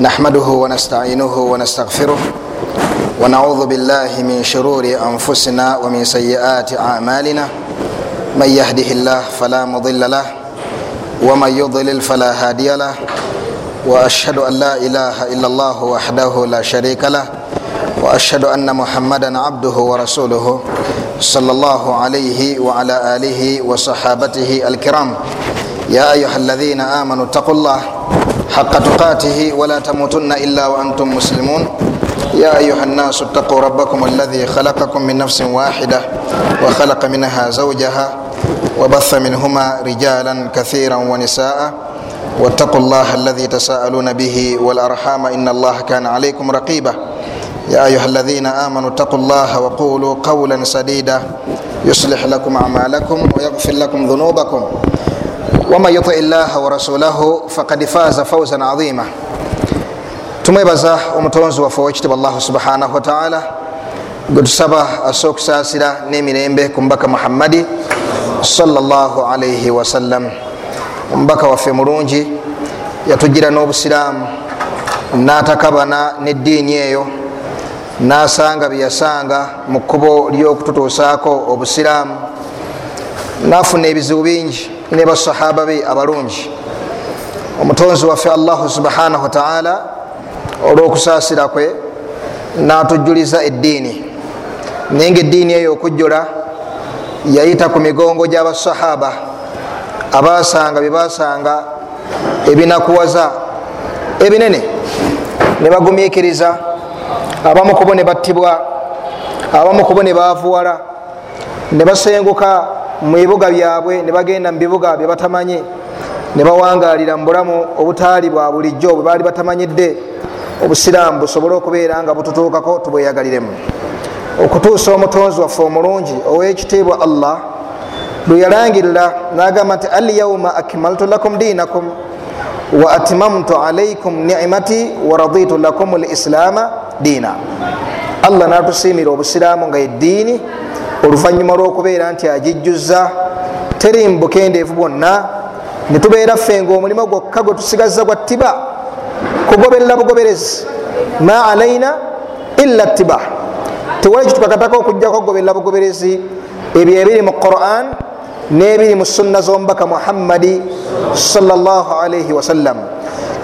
نحمده ونستعينه ونستغفره ونعوذ بالله من شرور انفسنا ومن سيئات اعمالنا من يهده الله فلا مضل له ومن يضلل فلا هادي له. واشهد ان لا اله الا الله وحده لا شريك له. واشهد ان محمدا عبده ورسوله صلى الله عليه وعلى اله وصحابته الكرام. يا ايها الذين امنوا اتقوا الله حق تقاته ولا تموتن إلا وأنتم مسلمون. يا أيها الناس اتقوا ربكم الذي خلقكم من نفس واحدة وخلق منها زوجها وبث منهما رجالا كثيرا ونساء. واتقوا الله الذي تساءلون به والأرحام إن الله كان عليكم رقيبا. يا أيها الذين آمنوا اتقوا الله وقولوا قولا سديدا. يصلح لكم أعمالكم ويغفر لكم ذنوبكم. Waman yuti llaha warasulahu fakad faaza fauzan azima. Tumwebaza omutonzi waffe owekitiibwa allahu subhanahu wataala gwe tusaba asa okusaasira n'emirembe ku mubaka muhammadi salllah alaihi wasallam omubaka waffe mulungi yatugira n'obusiraamu n'atakabana n'eddiini eyo n'asanga byeyasanga mu kkubo ly'okututuusaako obusiraamu n'afuna ebizibu bingi ne basahaba be abalungi omutonzi waffe allahu subhanahu wataala olwokusaasira kwe natujuliza eddiini. Naye nga eddiini eyo okujjula yayita ku migongo gy'abasahaba abasanga byebasanga ebinakuwaza ebinene ne bagumikiriza abamu kubo ne battibwa abamu kubo ne bavuwala ne basenguka mu bibuga byabwe ne bagenda mu bibuga bye batamanyi ne bawangalira mu bulamu obutaali bwa bulijjo bwe baali batamanyidde. Obusiraamu busobole okubeera nga bututuukako tubweyagaliremu. Okutuusa omutonzi waffe omulungi owekitiibwa allah lwe yalangirira nagamba nti alyauma akmaltu lakum dinakum wa atmamtu alaikum nicmati wa raditu lakum lislaama diina. Allah natusiimira obusiraamu nga eddiini oluvanyuma lwokubeera nti agijjuza teri mubukendeevu bwonna netubeera ffe nga omulimu gwokka gwe tusigaza gwa ttiba. Kugoberera bugoberezi ma alaina illa ttiba. Tewali kitukakatako okujjako okugoberera bugoberezi ebyo ebiri mu quran n'ebiri mu sunna z'omubaka muhammadi salaalaihi wasallam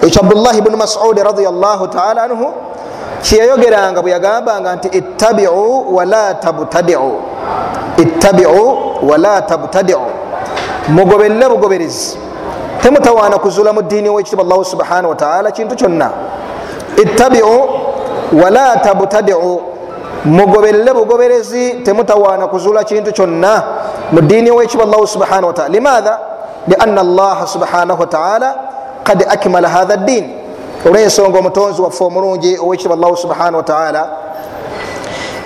ekyo abdullahi bnu masudi radiallahu taala anhu kyeyayogeranga bwe yagambanga nti ittabiu wala tabtadiu. Ittabiu wala tabtadiu. Mugoberere bugoberezi temutawaana kuzuula mu ddiini wekitiibwa allahu subhanahu wataala kintu kyonna. Ittabiu wala tabtadiu. Mugoberere bugoberezi temutawaana kuzuula kintu kyonna mu ddiini wekitiibwa allahu subhanahu wataala limaatha lianna allaha subhanahu wataala kad akmala hatha ddiin olwensonga omutonzi waffe omulungi owekitiibwa allahu subhanahu wataala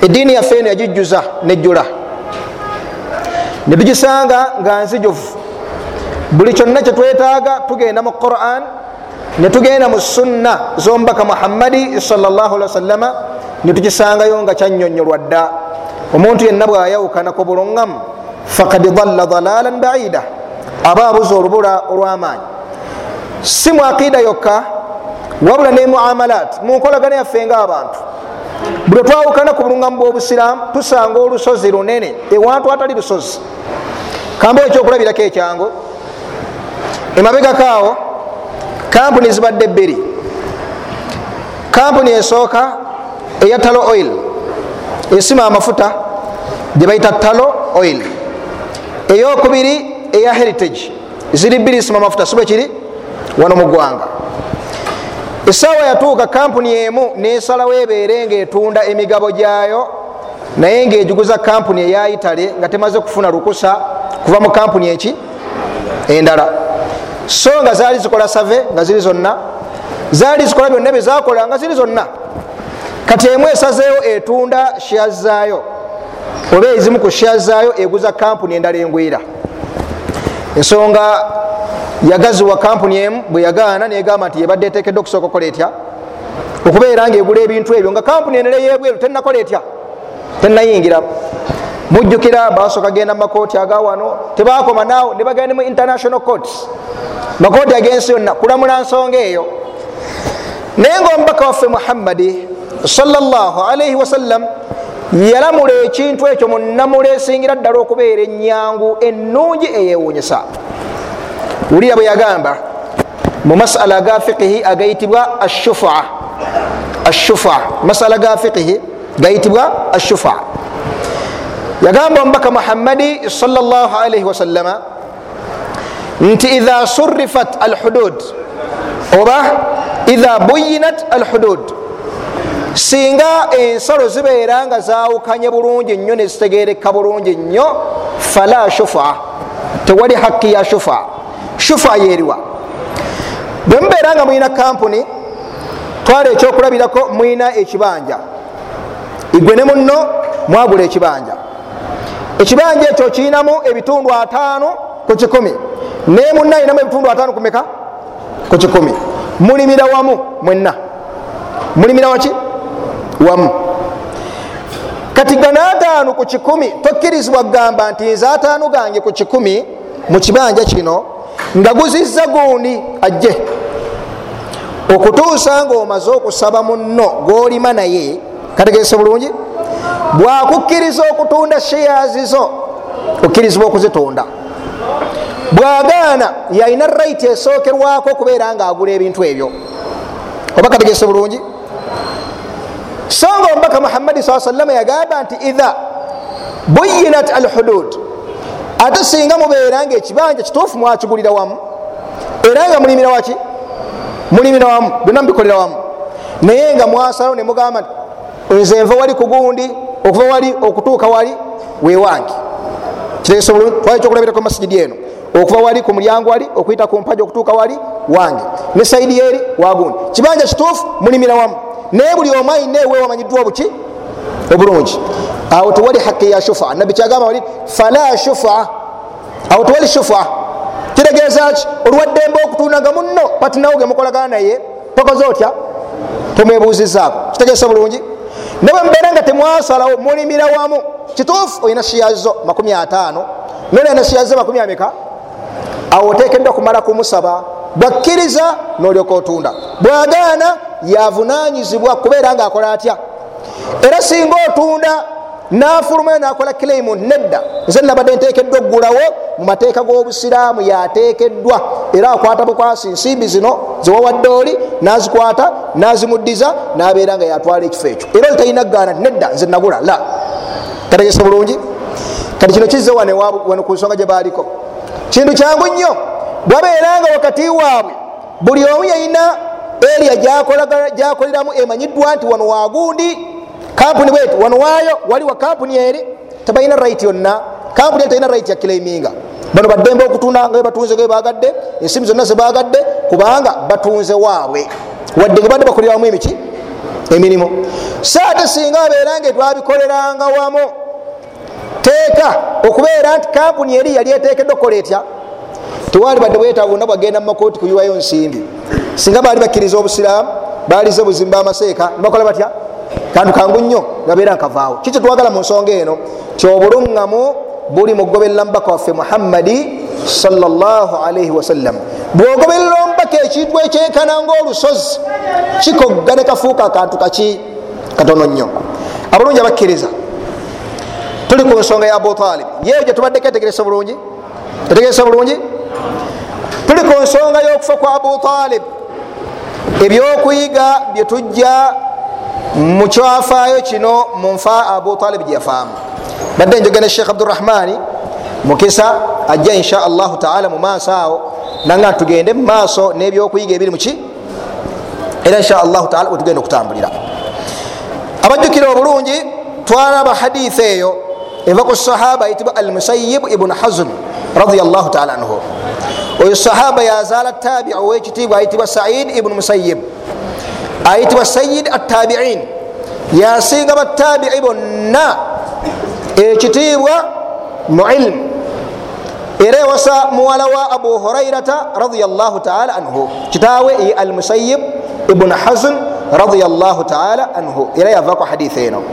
eddiini yaffe eno yagijjuza nejjula. Netugisanga nga nzijuvu. Buli kyonna kyetwetaaga tugenda mu quran netugenda mu sunna zomubaka muhammadi sawasalama netukisangayo nga kyanyonyolwa dda. Omuntu yenna bwayawukana ku buluŋŋamu fakad dalla dalalan baida. Aba abuza olubula olwamaanyi. Si mu aqida yokka wabula ne muamalat munkolagana yaffe nga abantu buli twawukana ku buluŋgamu bwobusiramu tusanga olusozi lunene ewantu atali lusozi. Kambe ekyokulabirako ekyangu. Emabegakaawo kampuni zibadde bbiri. Kampuni esooka eya talo oil. Esima amafuta gyebaita talo oil. Eyokubiri eya heritage. Ziri bbiri esima amafuta sibwe kiri? Wano mu ggwanga esaawa yatuuka kampuni emu nesalawo ebeere nga etunda emigabo gyayo naye ngaejuguza kampuni eya itale nga temaze kufuna lukusa kuva mu kampuni eki? Endala. So nga zaali zikola save nga ziri zonna zaali zikola byonna byezakola nga ziri zonna. Kati emu esazeeyo etunda shya zaayo oba ezimu ku shya zaayo eguza kampuni endala engwira ensonga yagaziwa kampuni emu bwe yagaana negamba nti yebadde etekedde okusooka okukola etya? Okubeera nga egula ebintu ebyo nga kampuni enere yebweru tenakola etya? Tenayingira mujjukira basooka genda mumakooti agawano tebakoma naawo nebagenda mu international courts. Makooti agensi yonna kulamula nsonga eyo. Naye nga omubaka waffe muhammadi salaalaihi wasallam yalamula ekintu ekyo munamula esingira ddala okubeera enyangu ennungi eyewunyisa wulira bwe yagamba mu masala ga fiqihi agayitibwa ashufa ashufa masala ga fiqihi gayitibwa ashufa yagamba omubaka muhammadi salaalaihi wasallama nti idha surifat alhudud oba idha buyinat alhudud singa ensalo zibeera nga zawukanye bulungi nnyo nezitegereka bulungi nnyo fala shufa tewali haki ya shufa. Shufa yeriwa bwe mubeera nga mulina kampuni twala ekyokulabirako mulina ekibanja. Igwe ne muno mwagula ekibanja. Ekibanja ekyo kirinamu ebitundu ataano ku kikumi. Naye munna ayinamu ebitundu ataano kumeka ku kikumi. Mulimira wamu mwenna. Mulimira waki wamu kati gano ataano ku kikumi tokkirizibwa kugamba nti nze ataano gange ku kikumi mu kibanja kino nga guzizza gundi ajje. Okutuusa nga omaze okusaba muno gwolima naye kategese bulungi? Bwakukkiriza okutunda sheyazizo okkirizibwa okuzitunda. Bwagaana yalina right esookerwako okubeera nga agula ebintu ebyo. Oba kategese bulungi so nga omubaka muhammadi saa salama yagamba nti idha buyinat al hudud ate singa mubeera nga ekibanja kituufu mwakigulira wamu. Era nga mulimira waki? Mulimira wamu byonna mubikolera wamu. Naye nga mwasalawo nemugamba nti nze nva wali kugundi okuva wali okutuuka wali wewange kitegeso bulungi twali kyokulabirako masijidi eno? Okuva wali ku mulyango wali okuyita ku mpaja okutuuka wali wange. Ne saidi eri wagundi kibanja kituufu mulimira wamu naye buli omu ayina ewe wamanyiddwa obuki obulungi. Awo tewali haki ya shufa. Nabbi kyagamba wali fala shufa. Awo tewali shufa. Kitegeeza ki? Olwaddembe okutundanga muno patinawo gemukolagana naye tokoze otya? Tomwebuuzizaako. Kitegeesa bulungi? Naye mubeera nga temwasalawo mulimira wamu. Kituufu olina shiyazo 5 nolina shiyazo 2 ameka? Awo otekeddwa kumala kumusaba. Bwakkiriza nolyoka otunda. Bwagaana yavunanyizibwa kubeera nga akola atya? Era singa otunda nafulumayo nakola claim nedda. Nze nabadde ntekeddwa okugulawo mu mateeka g'obusiraamu yatekeddwa era akwata bukwasi nsimbi zino ziwawadde oli nazikwata nazimuddiza nabeera nga yatwala ekifo ekyo. Era oli talina gaana nedda nze nagula la. Kategese bulungi kati kino kizze wano ku nsonga gye baaliko. Kintu kyangu nnyo bwabeera nga wakati waabwe buli omu yalina eria gyakoleramu emanyiddwa nti wano wagundi kampuni bweti wano waayo wali wa kampuni eri tebalina right yonna. Kampuni eri talina right ya claiminga. Bano baddembe okutunda nga batunze gebagadde ensimu zonna zebagadde kubanga batunze waabwe. Wadde nga badde bakoleramu emiki? Emirimu. So ate singa babeera nga twabikoleranga wamu teeka okubeera nti kampuni eri yali etekeddwa okukola etya tewali badde bwetaaga onna bwagenda mu makooti kuyiwayo nsimbi. Singa baali bakkiriza obusiraamu baalize buzimba amaseeka nibakola batya? Kantu kangu nnyo gabeera nkavaawo. Kikyo twagala mu nsonga eno? Kyobulungamu buli mugoberera mubaka waffe muhammadi salaalaihi wasallam bwogoberera omubaka ekintu ekyenkana ngaolusozi kikoggane kafuuka akantu kaki katono nnyo. Abulungi abakkiriza. Tuli ku nsonga ya abutalib yeyo gyetubaddeko etegeresa bulungi? Etegeresa bulungi tuli ku nsonga y'okufa kwa abutalib ebyokuyiga byetujja mukyafaayo kino munfa abutalib gyeyafaamu badde njogene sheekh abdurahmani mukisa ajja insha allahu taala mu maaso awo nanga tugende mu maaso n'ebyokuyiga ebiri muki era insha allahu taala wetugenda okutambulira. Abajjukira obulungi twalaba haditha eyo eva ku sahaba ayitibwa almusayib ibunu hazm radiallahu taala anhu. Oyo sahaba yazaala tabiu owekitiibwa ayitibwa said ibunu musayib ayitibwa sayid attabiin. Yasinga batabii bonna ekitiibwa mu ilmu era ewasa muwala wa abu hurairata radiallahu taala anhu. Kitaawe ye almusayib ibunu hazn radiallahu taala anhu. Era yavaku haditha eno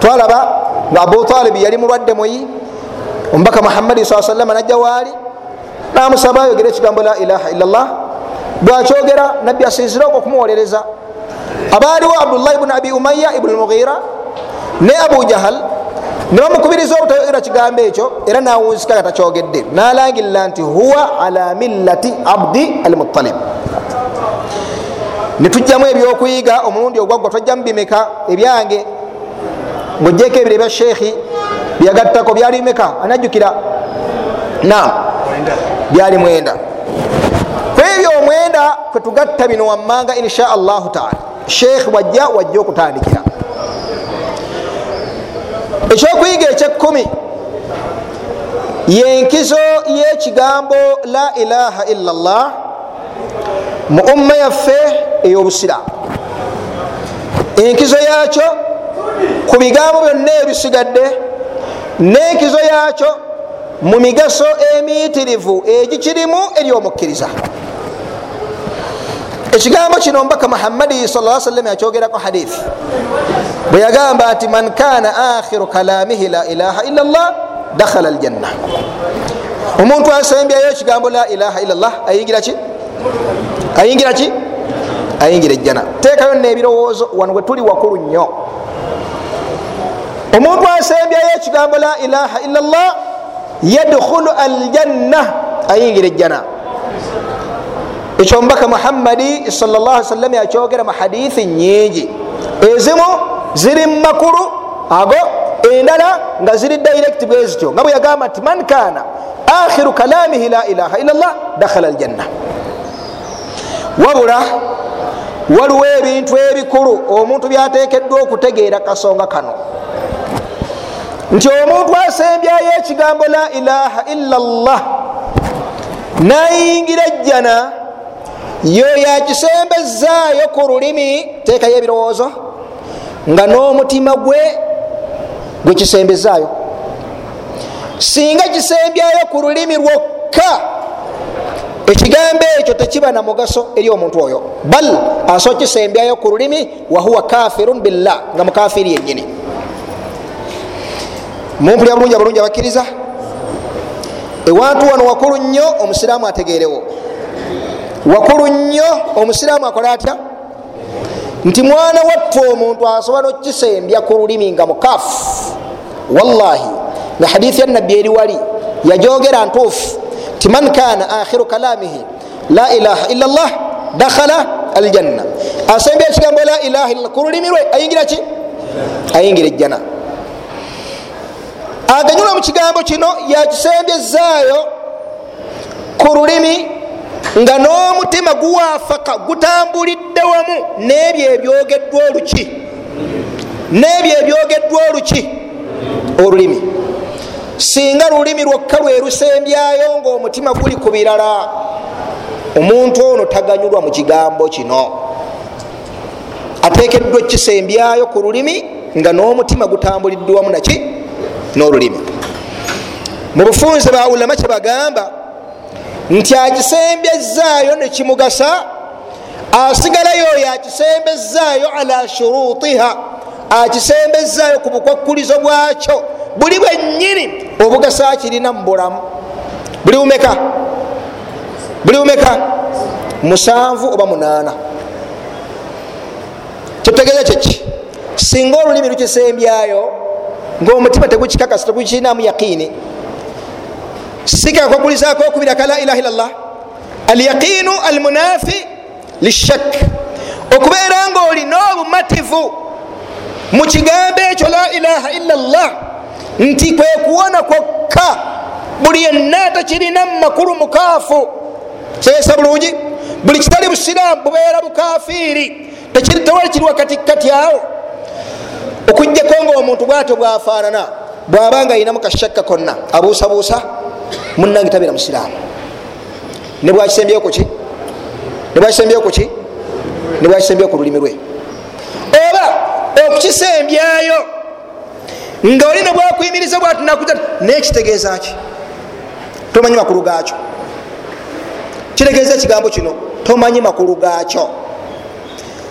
twalaba nga abu talibi yali mulwadde muyi omubaka muhammadi saa salama najja waali namusaba ayogere ekigambo la ilaha illallah bwakyogera nabbi asinzire okwo okumuwolereza. Abaaliwo abdullahi bnu abi umaya ibnu lmughira ne abu jahal nebamukubiriza obutayogera kigambo ekyo era nawunzika nga takyogedde. Nalangirira nti huwa ala millati abdi almutalib netujjamu ebyokuyiga omulundi ogwaggwa twajjamu bimeka ebyange ngaogyeko ebiro ebya sheekhi byagattako byali bimeka anajjukira. Nam byali mwenda. Kwebyo omwenda kwetugatta bino wammanga insha allahu taala. Sheekhi wajja wajja okutandikira. Ekyokuyiga ekyekumi yenkizo yekigambo la ilaha illa llah mu umma yaffe ey'obusiraamu. Enkizo yakyo ku bigambo byonna ebisigadde n'enkizo yakyo mu migaso emiyitirivu egikirimu eri omukkiriza. Ekigambo kino mbaka muhammadi sa sallam yakyogerako hadithi. Bwe yagamba nti man kana akhiru kalamihi la ilaha illa llah dakhala aljanna. Omuntu asembyayo ekigambo la ilaha illa llah ayingira ki? Ayingira ki? Ayingira ejjana. Teekayo nebirowoozo wano bwe tuli wakulu nnyo omuntu asembyayo ekigambo la ilaha illa llah yadkhulu aljanna ayingira ejjana ekyo mubaka muhammadi sallasalam yakyogera mu hadithi nyingi ezimu ziri mumakulu ago endala nga ziri direct bwe zityo nga bwe yagamba nti man kana akhiru kalamihi la ilaha illa llah dakhala aljanna wabula waliwo ebintu ebikulu omuntu byatekeddwa okutegeera kasonga kano nti omuntu asembyayo ekigambo la ilaha illa llah nayingira ejjana yo yakisembezaayo ku lulimi teekayo ebirowoozo nga n'omutima gwe gwe kisembezaayo. Singa kisembyayo ku lulimi lwokka ekigambo ekyo tekiba na mugaso eri omuntu oyo. Bal aso kisembyayo ku lulimi wahuwa kafirun billah nga mukafiri yenyini mumpulya bulungi abalungi abakkiriza? Ewantu wano wakulu nnyo omusiraamu ategerewo wakulu nnyo omusiraamu akola atya? Nti mwana watte omuntu asobola nokisembya ku lulimi nga mukaafu wallahi nga hadithi yanabbi eri wali yajogera ntuufu ti man kana akhiru kalamihi la ilaha illa llah dakhala aljanna. Asembya ekigambo la ilaha illa ku lulimi lwe ayingira ki? Ayingira ejjana aganyula mu kigambo kino yakisembyezaayo ku lulimi nga n'omutima guwafaka gutambulidde wamu n'ebyo ebyogeddwa oluki. N'ebyo ebyogeddwa oluki olulimi. Singa lulimi lwokka lwe lusembyayo ngaomutima guli ku birala omuntu ono taganyulwa mu kigambo kino. Atekeddwa ekisembyayo ku lulimi nga n'omutima gutambuliddwe wamu naki n'olulimi. Mu bufunze bawulama kyebagamba nti akisembyezaayo nekimugasa asigalayo oyo akisembezaayo ala shurutiha akisembezaayo ku bukwakkulizo bwakyo. Buli bwennyini obugasa akirina mu bulamu. Buli bumeka? Buli bumeka? Musanvu oba munaana? Kyotegeeza kyeki singa olulimi lukisembyayo ngaomutima tegukikakasa tegukirinamu yaqiini sikakwakulizako okubiraka la ilaha illallah alyaqinu almunafi lishak. Okubeera nga olina obumativu mu kigambo ekyo la ilaha illallah nti kwekuwona kwokka buli yenna tekirina mumakulu mukaafu. Kyesa bulungi buli kitali busiraamu bubeera bukafiiri tewali kiri wakatikati awo okugjako nga omuntu bwatyo bwafaanana bwabanga ayinamu kashakka konna abuusabuusa munange tabeera musiraamu. Nebwakisembyeyo kuki nebwakisembyeyo kuki nebwakisembyeyo ku lulimi lwe. Oba okukisembyayo nga oli nebwakuyimiriza bwati nakuta nekitegeeza ki? Tomanyi makulu gakyo kitegeeza ekigambo kino tomanyi makulu gakyo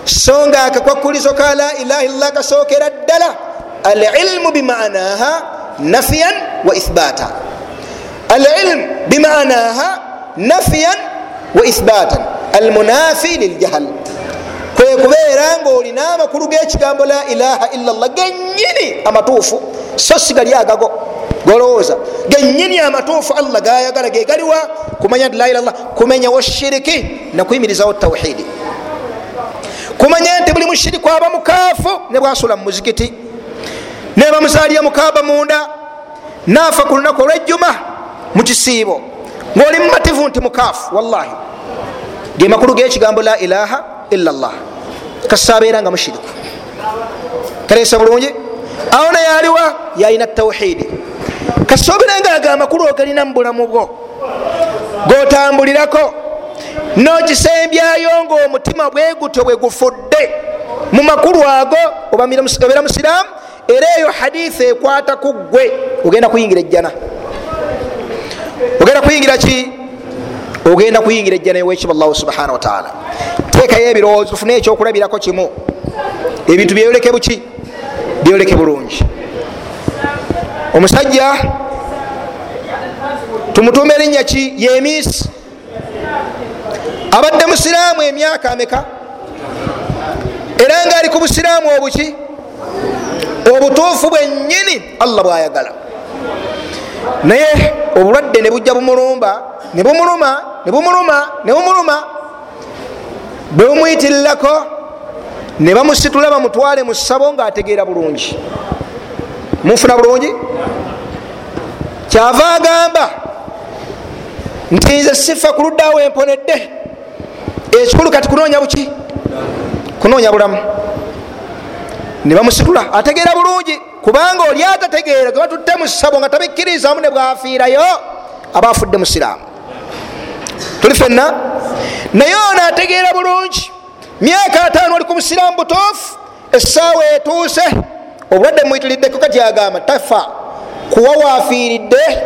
so nga akakwakulizo ka la ilaha illallah kasookera ddala. Alilmu bimanaha nafiyan wa ithbata. Alilm bimanaha nafiyan wa ithbatan almunafi liljahal kwe kubeera ngaolina amakulu g'ekigambo la ilaha illallah genyini amatuufu so si gali agago golowooza. Genyini amatuufu allah gayagala gegaliwa kumanya la ilallah kumenyawo shiriki nakuyimirizawo tawhidi kumanya nti buli mushiriku aba mukaafu ne bwasula mu muzikiti. Neba muzaalya mukaaba munda naafa ku lunaku olwejjuma mu kisiibo. Ngaoli mumativu nti mukaafu wallahi. Ge makulu gekigambo la ilaha illallah. Kasaabeera nga mushiriku. Kaleesa bulungi? Awo naye aliwa yalina tawhidi kasoberenga ago amakulu ogalina mu bulamu bwo. Gotambulirako nokisembyayo ngaomutima bwegutyo bwegufudde mu makulu ago obeera musiraamu era eyo haditha ekwata ku ggwe. Ogenda kuyingira ejjana. Ogenda kuyingira ki? Ogenda kuyingira ejjana ewekiba allahu subhana wataala teekayo ebirowoozo tufune ekyokulabirako kimu. Ebintu byeyoleke buki? Byoleke bulungi. Omusajja tumutuuma erinnya ki? Yemiisi abadde musiraamu emyaka ameka? Era nga ali ku busiraamu obuki? Obutuufu bwennyini allah bwayagala. Naye obulwadde ne bujja bumulumba ne bumuluma ne bumuluma ne bumuluma. Bwe bumuyitirirako ne bamusitula bamutwale mu ssabo ngaategeera bulungi. Munfuna bulungi? Kyava agamba nti nze sifa ku luddawo emponedde ekikulu kati kunoonya buki? Kunoonya bulamu. Ne bamusitula ategeera bulungi kubanga oli atategeera ge batutte mu ssabo nga tabikkirizamu ne bwafiirayo aba afudde musiraamu tuli fenna naye ono ategeera bulungi. Myaka ataano oli ku busiraamu butuufu essaawa etuuse. Obulwadde muyitiriddeko kati agamba tafa kuwa wafiiridde?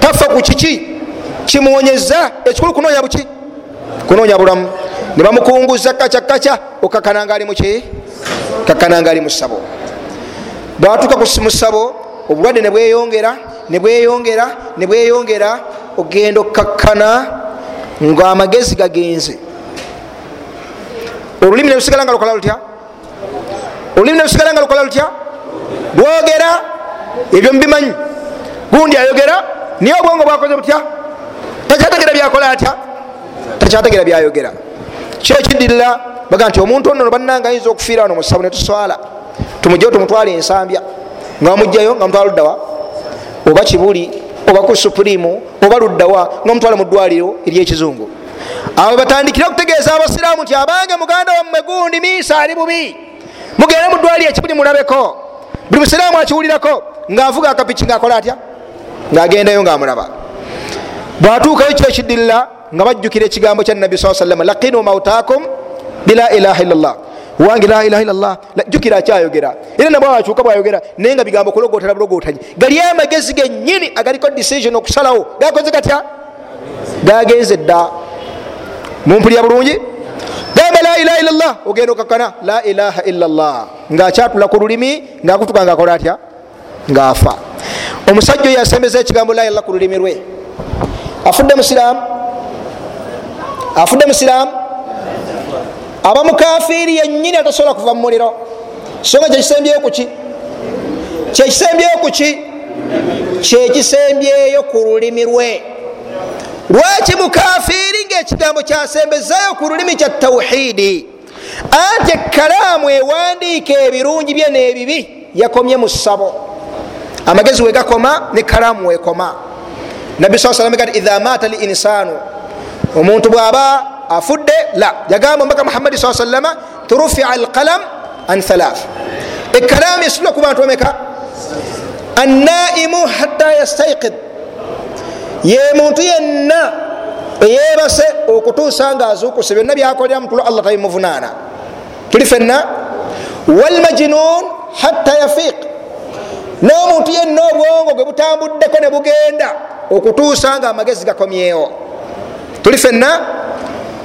Tafa ku kiki? Kimuwonyeza ekikulu kunoonya buki kunoonya bulamu. Ne bamukunguza kaca kaca okakananga ali muki kakananga ali musabo bwatuuka mu ssabo obulwadde ne bweyongera ne bweyongera ne bweyongera ogenda okukakkana ngaamagezi gagenze. Olulimi nelusigala nga lukola lutya? Olulimi nelusigala nga lukola lutya? Lwogera ebyo mubimanyi gundi ayogera niye obwongo bwakoze butya? Takyategera byakola atya takyategera byayogera. Kyekidirira baga nti omuntu ono bannanga ayinza okufiira wano musabu netuswala tumugjeyo tumutwala ensambya. Nga bamugjayo nga mutwala luddawa. Oba kibuli oba ku supurimu oba luddawa nga mutwala mu ddwaliro eryekizungu awo batandikire okutegeeza abasiraamu nti abange muganda wammwe gundi miisa ali bubi. Mugende mu ddwaliro ekibuli mulabeko. Buli musiraamu akiwulirako ngaavuga akapiki ngaakola atya? Ngaagendayo ngaamulaba bwatuukayo kyekidirira nga bajjukira ekigambo kya nabi saa salama lakinu mautakum bila ilaha illallah. Wange la ilaha illallah. Jukira akyayogera. Era nabwe wakyuka bwayogera naye nga bigambo kulogotera bulogotanyi gali amagezi genyini agaliko decision okusalawo. Gakoze gatya? Gagenze dda. Mumpulya bulungi? Gamba la ilaha illallah. Ogenda okakana la ilaha illallah. Ngaakyatula ku lulimi ngaakutuka ngaakola atya? Ngaafa omusajja oyo asembeza ekigambo la ilallah ku lulimi lwe. Afudde musiraamu afudde musiraamu. Aba mukafiri yenyini atasobola kuva mu muliro. So nga kyekisembyeyo kuki kyekisembyeyo kuki kyekisembyeyo ku lulimi lwe. Lwaki mukafiri ngaekigambo kyasembezayo ku lulimi kya tawhidi anti ekalaamu ewandiika ebirungi bye n'ebibi yakomye mu ssabo. Amagezi wegakoma ne kalaamu wekoma nabbi saa salam gati idha mata linsanu omuntu bwaba afudde la yagamba mbaka muhammadi saa salama turufia alqalam an thalath. Ekalamu esula ku bantu bameka annaimu hatta yastaiqid ye muntu yenna eyebase okutuusa nga azukuse byonna byakolera mutulo allah tabimuvunaana tuli fenna walmajinun hatta yafiq n'omuntu yenna obwongo gwe butambuddeko ne bugenda okutuusa nga amagezi gakomyewo tuli fenna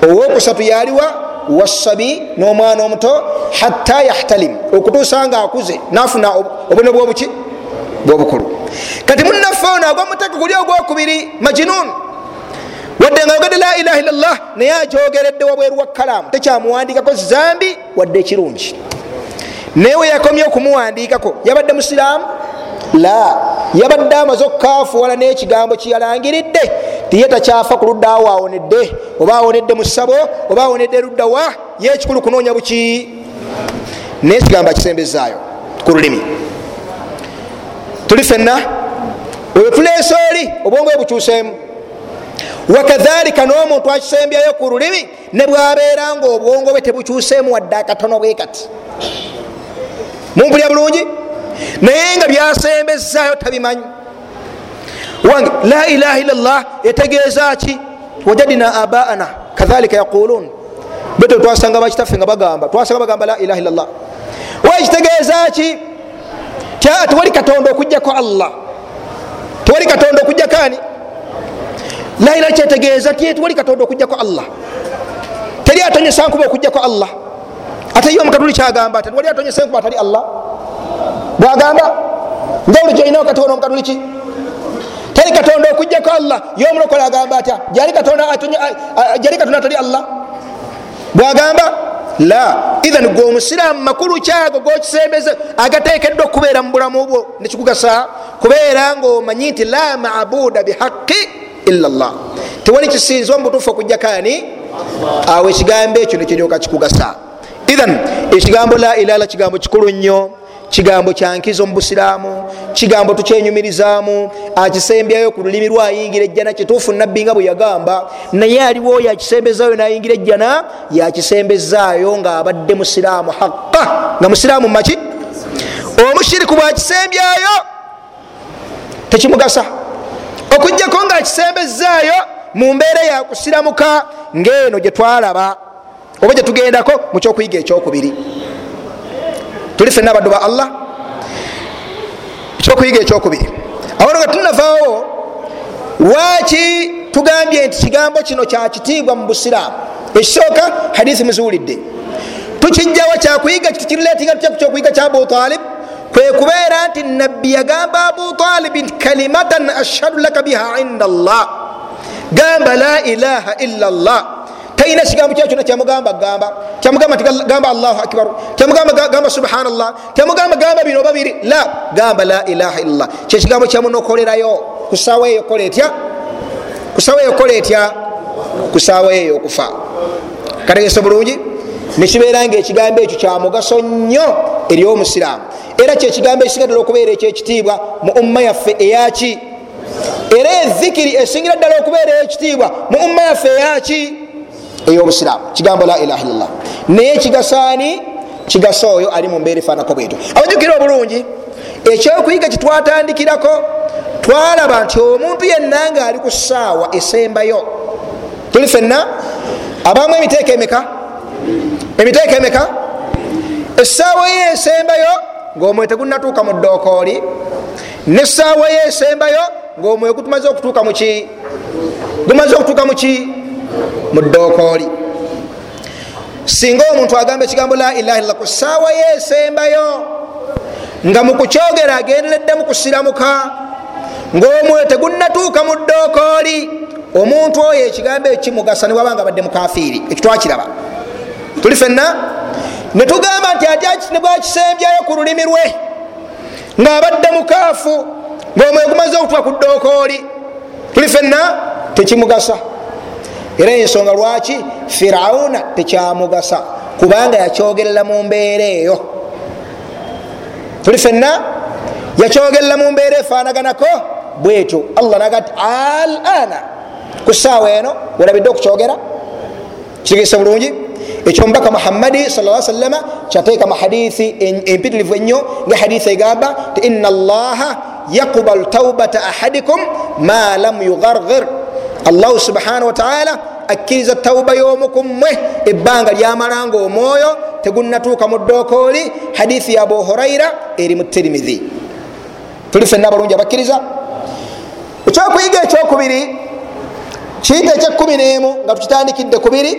owokusatu yaliwa wasabi n'omwana omuto hatta yahtalim. Okutuusa nga akuze nafuna obune bwobuki bwobukulu. Kati munaffe ono agwamuteka guli ogwokubiri majinun. Wadde nga yogedde la ilaha illallah naye akyogeredde wabweru wa kalaamu tekyamuwandikako zambi wadde ekirungi. Naye we yakomye okumuwandikako yabadde musiraamu? La. Yabadde amaze okukaafuwala n'ekigambo kyeyalangiridde tiye takyafa ku ludda awo awonedde. Oba awonedde mu ssabo oba awonedde luddawa ye ekikulu kunoonya buki? Naye ekigambo akisembezaayo ku lulimi. Tuli fenna oyo tuleese oli obwongo bwe bukyuseemu. Wakadhalika n'omuntu akisembyayo ku lulimi ne bwabeera nga obwongo bwe tebukyuseemu wadde akatono bwe kati. Mumpulya bulungi? Naye nga byasembezaayo tabimanyi wange la ilaha illallah etegeeza ki? Wajadina abaana kadhalika yaqulun. Beto twasanga bakitaffe nga bagamba twasanga bagamba la ilaha illallah. Wakitegeeza ki? Tewali katonda okujjako allah. Tewali katonda okujjako ani la ilaha kyetegeeza ti tewali katonda okujjako allah. Teri atonyesa nkuba okujjako allah. Ate ye omukatuli kyagamba ati wali atonyesa enkuba atali allah? Bwagamba njawulo gyolina wakati wona omukatuliki teri katonda okujjako allah. Yomulokole agamba atya jali katonda atali allah? Bwagamba la ithan gwe omusiraamu makulu kyago gokisembeze agatekeddwa okubeera mu bulamu bwo. Nekikugasa kubeera nga omanyi nti la mabuda bihaqi illa llah tewali kisinzwa mu butuufu okujjako ani awo ekigambo ekyo nekiryoka kikugasa. Ithan ekigambo la ilaha kigambo kikulu nnyo kigambo kyankizo mu busiraamu kigambo tukyenyumirizaamu akisembyayo ku lulimi lwayingira ejjana kituufu nabbi nga bwe yagamba naye aliwo oyo akisembezaayo nayingira ejjana yakisembezaayo ngaabadde musiraamu haqa nga musiraamu maki? Omushiriku bwakisembyayo tekimugasa. Okugjako nga akisembezaayo mu mbeera yakusiramuka ngaeno gyetwalaba oba gyetugendako mukyokuyiga ekyokubiri tuli fenna abaddu ba allah ekyokuyiga ekyokubiri awono nga tunavaawo lwaki tugambye nti kigambo kino kyakitiibwa mu busiraamu? Ekisooka hadithi muziwulidde tukijjawa kyakuyiga kiriletinga tutya kukyokuyiga kya abu talib kwe kubeera nti nabbi yagamba abu talibi nti kalimatan ashhadu laka biha inda allah. Gamba la ilaha illa llah talina kigambo kya kyona kyamugamba gamba. Kyamugamba gamba allahu akbar. Kyamugamba gamba subhanallah. Kyamugamba gamba bino babiri. La gamba la ilaha illallah. Kyekigambo kyamunokolerayo. Kusawa eyo kola etya? Kusawa eyo kola etya? Kusawa eyo okufa. Kategese bulungi? Nekibeera nga ekigambo ekyo kyamugaso nnyo eri omusiraamu. Era kyekigambo ekisigadala okubeera ekyekitiibwa mu umma yaffe eyaki? Era ezikiri esingira ddala okubeera eyekitiibwa mu umma yaffe eyaki eyobusiraamu kigambo la ilaha illallah. Naye kigasaani kigasa oyo ali mu mbeera efaanako bwetyo abajukire obulungi ekyokuyiga kitwatandikirako twalaba nti omuntu yenna nga ali ku ssaawa esembayo. Tuli fenna abamu emiteeka emeka? Emiteeka emeka? Essaawa ye esembayo ngaomwoyo tegunatuuka mu ddookooli nessaawa ye esembayo ngaomwoyo gutumaze okutuuka muki gumaze okutuuka muki mu ddookooli singa omuntu agamba ekigambo la ilaha illah ku ssaawa ye esembayo nga mukukyogera agendereddemu kusiramuka ngaomwoyo tegunatuuka mu ddookooli omuntu oyo ekigambo ekimugasa niwaba nga badde mukafiiri ekitwakiraba tuli fenna netugamba nti ati nebwakisembyayo ku lulimi lwe ngaabadde mukaafu ngaomwoyo gumaze okutuka ku ddookooli tuli fenna tekimugasa era ensonga lwaki? Firawuna tekyamugasa kubanga yakyogerera mu mbeera eyo. Tuli fenna yakyogerera mu mbeera efaanaganako? Bwetyo allah naga ti al ana ku saawa eno werabidde okukyogera? Kitegese bulungi? Ekyo mubaka muhammadi sa salama kyateeka mu hadithi empitirivu ennyo nga hadithi egamba ti ina allaha yakubalu taubata ahadikum ma lam yugargir allahu subhanahu wataala akkiriza tauba y'omukummwe ebbanga lyamalanga omwoyo tegunatuuka mu ddookooli hadithi ya abu huraira eri mu tirimidhi tuli fenna abalungi abakkiriza? Ekyokuyiga ekyokubiri kiyita ekyekumi n'emu nga tukitandikidde kubiri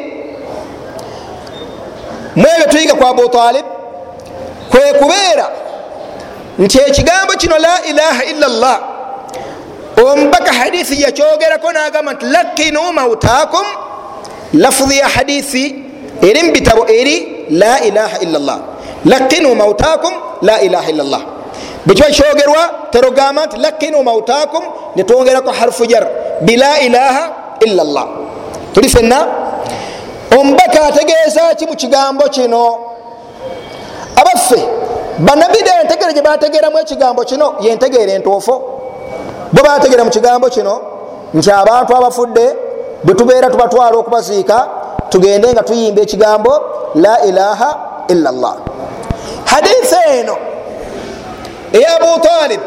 mwebyo tuyiga ku abu talib kwe kubeera nti ekigambo kino la ilaha illa llah omubaka hadithi yakyogerako nagamba nti lakinu mautakum lafudhi ya hadithi eri mubitabo eri la ilaha illallah. Lakinu mautakum la ilaha illallah. Bwekiba kyogerwa terogamba nti lakinu mautakum netwongerako harfu jar bila ilaha illallah. Tuli fenna omubaka ategeeza ki mu kigambo kino abaffe banabida entegere gye bategeeramu ekigambo kino yentegeera entuufu bwe bategeera mu kigambo kino nti abantu abafudde bwe tubeera tubatwala okubaziika tugende nga tuyimba ekigambo la ilaha illallah. Haditha eno eya abutalib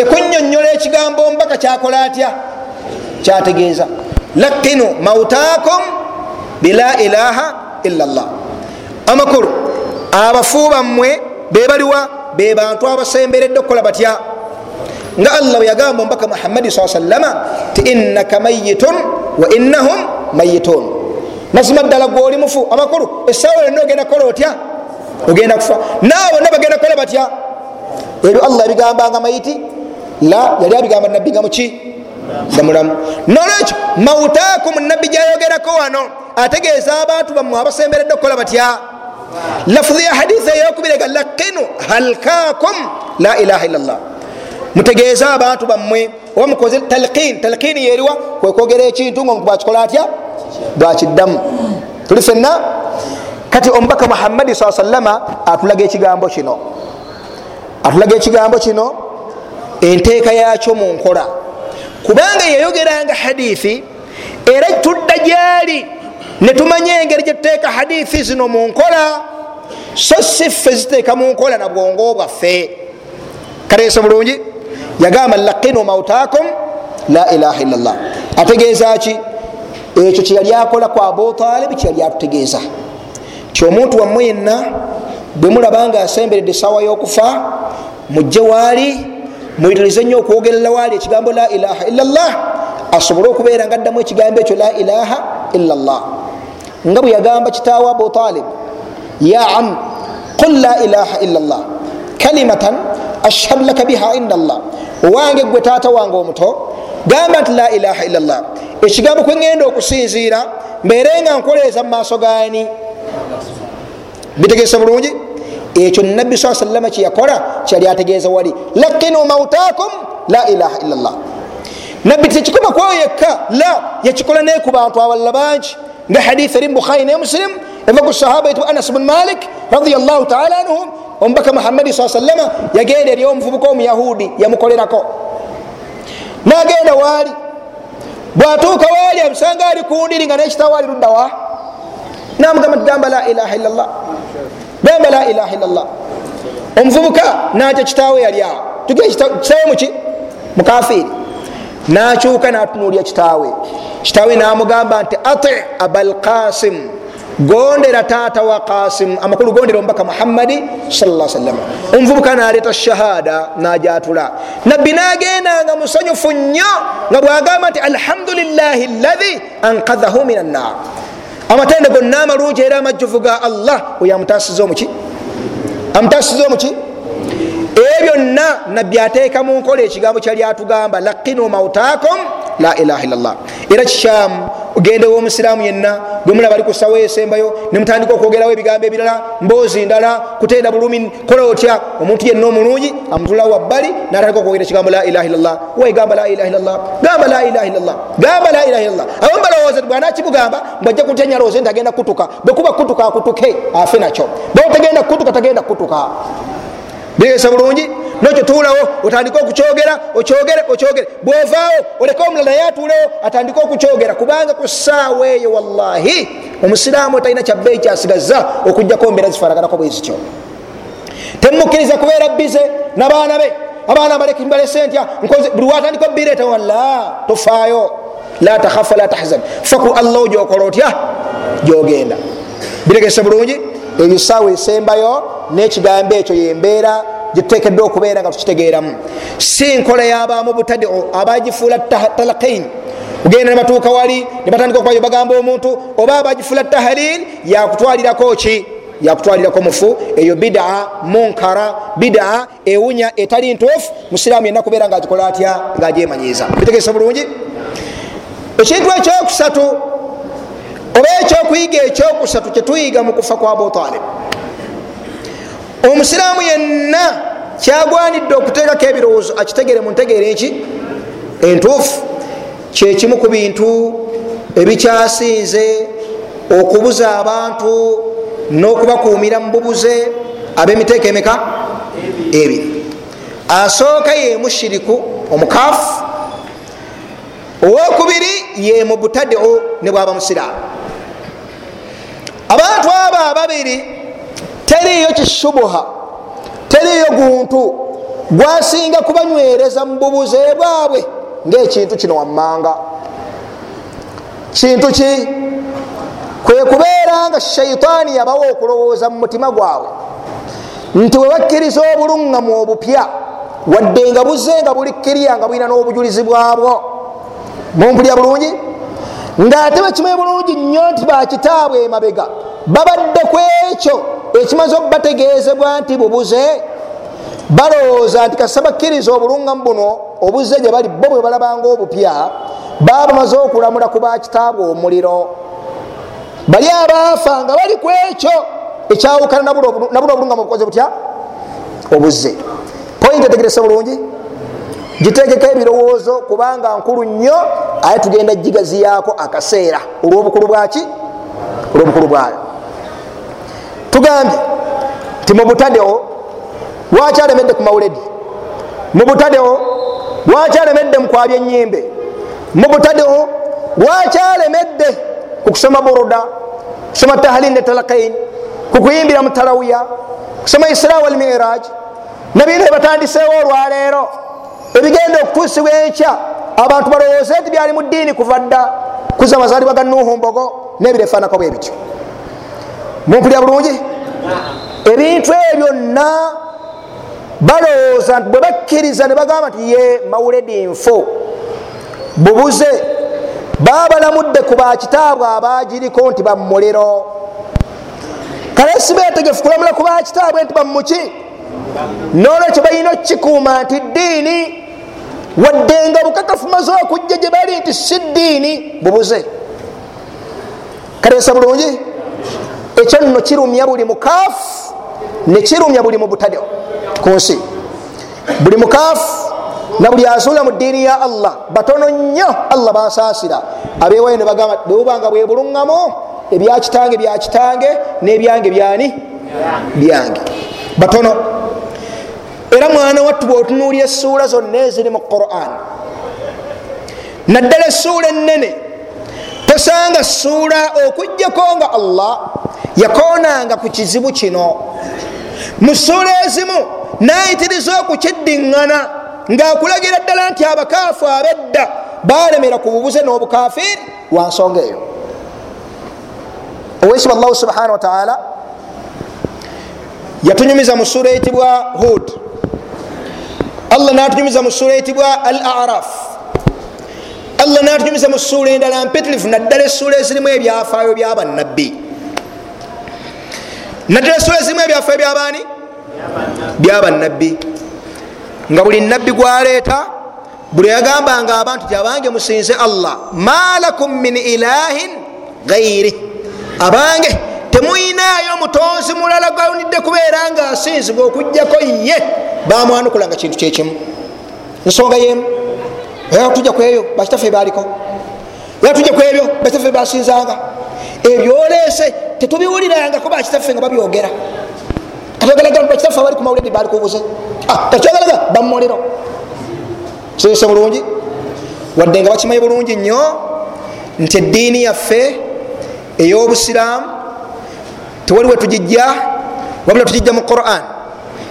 ekunyonyola ekigambo mbaka kyakola atya? Kyategeeza lakinu mautakum bila ilaha illallah. Amakulu abafu bammwe bebaliwa be bantu abasemberedde okukola batya nga allah bwe yagamba omubaka muhammadi saa sallama ti innaka mayitun wa innahum mayitun mazima ddala gweoli mufu amakulu essaawa yonna ogenda kukola otya ogenda kufa naawe bonna bagenda kukola batya ebyo allah ebigambanga mayiti la yali abigamba nabbi nga muki nga mulamu nolwekyo mautakum nabbi gyayogerako wano ategeeza abantu bammwe abasemberedde okukola batya lafudhi ya hadithi eyokubirega lakinu halkakum la ilaha illallah mutegeeze abantu bammwe. Oba mukoze talkin talkini yeriwa kwekwogera ekintu nga bwakikola atya? Bwakiddamu tuli fenna kati omubaka muhammadi saa sallama atulaga ekigambo kino. Atulaga ekigambo kino enteeka yakyo mu nkola. Kubanga yayogeranga hadithi era tudda gyali. Netumanya engeri gyetuteeka hadithi zino mu nkola. So si ffe ziteeka mu nkola na bwongo bwaffe. Kateesa bulungi yagamba lakinu mautakum la ilaha illallah. Ategeeza ki ekyo kyeyali akola ku abutalibu kyeyali atutegeeza kyomuntu wammwe yenna bwe mulaba nga asemberedde esawa y'okufa mujje waali muyitirize nnyo okwogerera waali ekigambo la ilaha illallah asobole okubeera nga addamu ekigambo ekyo la ilaha illallah. Nga bwe yagamba kitaawe abutalib ya am qul la ilaha illallah kalimatan ashhadu laka biha inda allah owange gwe taata wange omuto gamba nti la ilaha illallah. Ekigambo kweŋŋenda okusinziira mbeere nga nkoleeza mu maaso gani bitegeesa bulungi? Ekyo nabbi saa sallama kyeyakola kyali ategeeza wali. Lakinu mautakum la ilaha illallah. Nabbi tekikoma kwayo yekka la yakikola ne ku bantu abalala bangi. Nga hadith eri bukhari ne muslim eva ku sahaba yitibwa anas bun malik radiallahu taala anhum omubaka muhammadi saa sallama yagenda eri omuvubuka omuyahudi yamukolerako. Nagenda waali bwatuuka waali amusanga ali kundiri nga nekitawo ali luddawa namugamba tigamba la ilaha illallah gamba la ilaha illallah. Omuvubuka naja kitaawe yali awo. Kitaawe muki mukafiri nakyuka natunulya kitaawe. Kitaawe namugamba nti ati abalqasim gondera taata wa qasim amakulu gondera omubaka muhammadi salam omuvubuka naleta shahada najatula. Nabbi nagendanga musanyufu nnyo nga bwagamba nti alhamdulilahi ladhi ankadhahu min annar amatende gonna amalungi era amajjuvu ga allah oyo amutasiza omuki amutasiza omuki ebyo byonna nabbi ateeka mu nkola ekigambo kyali atugamba lakinu mautakum la ilaha illallah. Era kikyamu ogendewo omusiraamu yenna gwemulaba ali kusawo esembayo nemutandika okwogerawo ebigambo ebirala mboozi ndala kutenda bulumi kola otya omuntu yenna omulungi amutulawo wabbali natandika okwogera ekigambo la ilaha illallah. Waigamba la ilaha illallah gamba la ilaha illallah gamba la ilaha illallah. Abamu balowooza bwana kibugamba mbwajja kutya nyalowooze nti agenda kutuka bwekuba kutuka akutuke afe nakyo. Bwotagenda kutuka tagenda kutuka bigesa bulungi nokyo tuulawo otandike okukyogera okyogere okyogere bwovaawo oleke omulala naye atuulewo atandike okukyogera kubanga ku ssaawa eyo wallahi. Omusiraamu talina kyabbeeyi kyasigaza okugjako mbeera zifanaganako bwezityo temukkiriza kubeera bize nabaana be. Abaana balese ntya buli watandika obireeta walla tofaayo la takhafa la tahzan. Faku allah gyokola otya gyogenda biregese bulungi? Ebyo saawa esembayo nekigambo ekyo yembeera gyetutekeddwa okubeera nga tukitegeeramu. Si nkola yabamu butadiu abagifuula talakain kugenda nebatuuka wali nebatandika okubayo bagamba omuntu oba abagifuula tahalil yakutwalirako ki? Yakutwalirako mufu. Eyo bidaa munkara bidaa ewunya etali ntuufu. Musiraamu yenna kubeera ngaagikola atya ngaajemanyiza bitegesa bulungi? Ekintu ekyokusatu oba ekyokuyiga ekyokusatu kyetuyiga mu kufa kwa abutalib omusiraamu yenna kyagwanidde okuteekako ebirowoozo akitegere mu ntegeere nki entuufu. Kyekimu ku bintu ebikyasinze okubuza abantu n'okubakuumira mu bubuze ab'emiteeko emeka? Ebiri. Asooka ye mushiriku omukaafu. Owokubiri ye mubutadeo ne bwaba musiraamu abantu abo ababiri teriyo kishubuha teriyo guntu. Gwasinga kubanywereza mu bubuze bwabwe ngaekintu kino wammanga. Kintu ki? Kwe kubeera nga shaitaani yabawa okulowooza mu mutima gwabwe. Nti webakkiriza obulungamu obupya wadde nga buzze nga buli kirya nga bulina n'obujulizi bwabwo. Mumpulya bulungi? Ngaate bakimanyi bulungi nnyo nti bakitaabwe emabega babadde ku ekyo ekimaze okubategeezebwa nti bubuze balowooza nti kasa bakkiriza obulungamu buno obuzze gye bali bo bwe balabanga obupya baba bamaze okulamula ku bakitaabwe omuliro. Bali abaafa nga bali ku ekyo ekyawukana na buno obulungamu obukoze butya? Obuzze poyinti etegeresa bulungi? Gitegeko ebirowoozo kubanga nkulu nnyo aye tugenda gigaziyaako akaseera. Olwobukulu bwaki olwobukulu bwayo tugambye nti mubutadeo lwaki alemedde ku mawuledi? Mubutadeo lwaki alemedde mukwabya enyimbe mubutadeo lwaki alemedde kukusoma buruda kusoma tahlil ne talakain kukuyimbira mutalawiya kusoma isra walmiraj nabino ebatandiseewo olwaleero ebigenda okutuusibwa enkya abantu balowooze nti byali mu ddiini kuva dda kuza amazaalibwa ga nuhu mbogo nebirefaanako bwe bityo mumpulya bulungi? Ebintu ebyonna balowooza nti bwe bakkiriza ne bagamba nti ye mawuledi nfu bubuze babalamudde ku bakitaabwe abagiriko nti bamuliro kale sibetegefu kulamula ku bakitaabwe nti bamuki nolwekyo balina okukikuuma nti ddiini wadde nga bukakafu maze okujja gye bali nti si ddiini. Bubuze. Kaleesa bulungi ekyo nno kirumya buli mukaafu nekirumya buli mubutadeo ku nsi. Buli mukaafu na buli azuula mu ddiini ya allah batono nnyo allah basaasira abewayo ne bagamba bwebubanga bwe buluŋŋamu ebyakitange byakitange n'ebyange byani? Byange. Batono. Era mwana wattu bwotunuulya essuula zonna eziri mu quran naddala essuula enene tosanga ssuula okugjako nga allah yakoonanga ku kizibu kino. Mu ssuula ezimu nayitiriza okukiddiŋŋana ngaakulagira ddala nti abakaafu abedda balemera ku bubuze n'obukafiri wansonga eyo. Owesiba allahu subhanahu wataala yatunyumiza mu ssuula eyitibwa hud. Allah natunyumiza mu ssuula eyitibwa al araf allah natunyumiza mu ssuula endala mpitirivu naddala essuula ezirimu ebyafaayo byabannabbi naddala essuula ezirimu ebyafaayo byabaani byabannabbi nga buli nabbi gwaleeta buli yagambanga abantu ti abange musinze allah malakum min ilahin gairi abange temuyinayo mutonzi mulala gwawunidde kubeera nga asinzibwa okugjako ye bamwanukulanga kintu kyekimu ensonga yemu era tujja kweyo bakitaffe baliko era tujja kwebyo bakitaffe basinzanga ebyoleese tetubiwulirangako bakitaffe nga babyogera. Katogalaga bakitaffe abali ku mawuledi bali kubuze takyogalaga bamuliro sese bulungi? Wadde nga bakimanyi bulungi nnyo nti eddiini yaffe ey'obusiraamu tewali we tugijja wabula tugijja mu quran.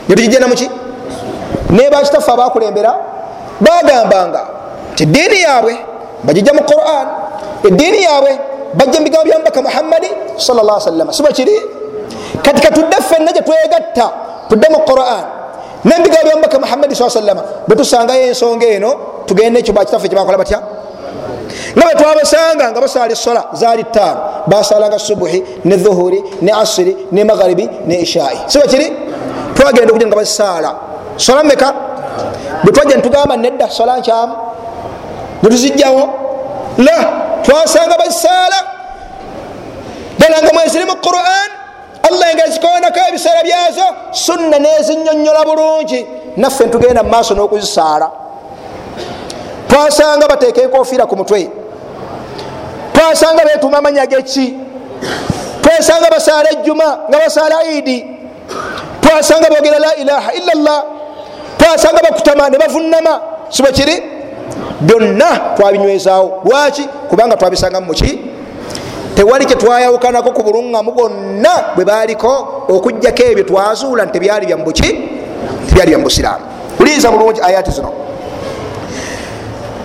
Netugijja namuki ne bakitaffe abakulembera bagambanga nti eddiini yaabwe bagijja mu quran. Eddiini yaabwe bajja mubigambo bya mubaka muhammadi salla salama siba kiri? Kati katudde ffenna gye twegatta tudde mu quran. Nembigambo bya mubaka muhammadi saa salama bwe tusangayo ensonga eno tugende ekyo bakitaffe kyebakola batya? Nga bwe twabasanga nga basala esola zaali ttaano basalanga subuhi ne dhuhuri ne asiri ne magharibi ne ishai siba kiri? Twagenda okuja nga basaala. Sola meka bwe twajja netugamba nedda sola nkyamu netuzijjawo la twasanga basaala ddala nga mweziri mu quran allah nga zikonako ebiseera byazo sunna nezinyonyola bulungi naffe ntugenda mu maaso n'okuzisaala twasanga bateeka enkofiira ku mutwe twasanga betuma amanya geki twasanga basaala ejjuma nga basaala idi twasanga bogera la ilaha illa llah twasanga bakutama ne bavunama siba kiri byonna twabinywezaawo. Lwaki? Kubanga twabisangamu muki tewali kyetwayawukanako ku buluŋŋamu bwonna bwe baliko okugjako ebyo twazuula nti tebyali byamubuki tebyali byamubusiraamu uliiza bulungi ayati zino.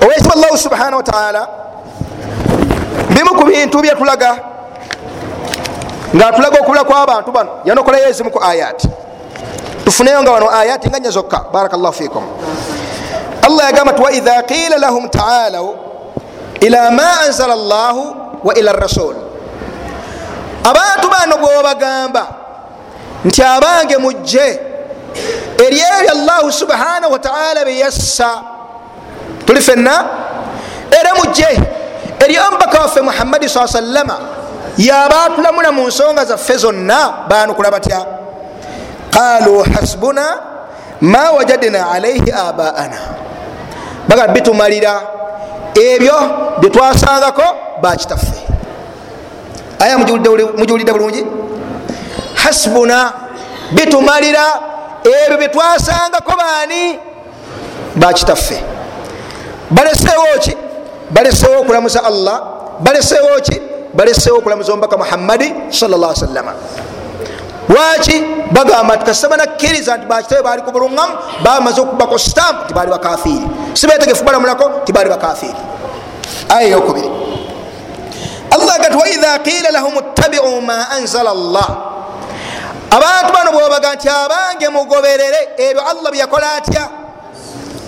Owekitiba allahu subhanahu wataala bimu ku bintu byetulaga ngaatulaga okubula kwabantu bano yanokolayo ezimu ku ayati tufuneyo nga wano ayati nga nya zokka. Barakallahu fikum allah yagamba ti waidha qila lahum taalau ila ma anzala llahu wa ila rasul abantu bano bwobagamba nti abange mujje eri ebyo allahu subhanahu wataala byeyassa tuli fenna era mujje eri omubaka waffe muhammadi saa sallama yabaatulamula mu nsonga zaffe zonna banukula batya? Qalu hasbuna ma wajadna alaihi abaana baga bitumalira. Ebyo byetwasangako bakitaffe aya mujiwulidde bulungi? Hasbuna bitumalira. Ebyo byetwasangako baani? Bakitaffe baleseewo ki? Baleseewo okulamuza allah. Baleseewo ki? Baleseewo okulamuza omubaka muhammadi salllah sallama lwaki bagamba nti kasita banakkiriza nti bakitabe bali ku buluŋŋamu bamaze okubako stamp ti bali bakafiiri sibetegefu balamulako ti bali bakafiiri aya eyokubiri allah gati waidha qila lahum ttabiu ma anzala llah abantu bano bwebabaga nti abange mugoberere ebyo allah byeyakola atya?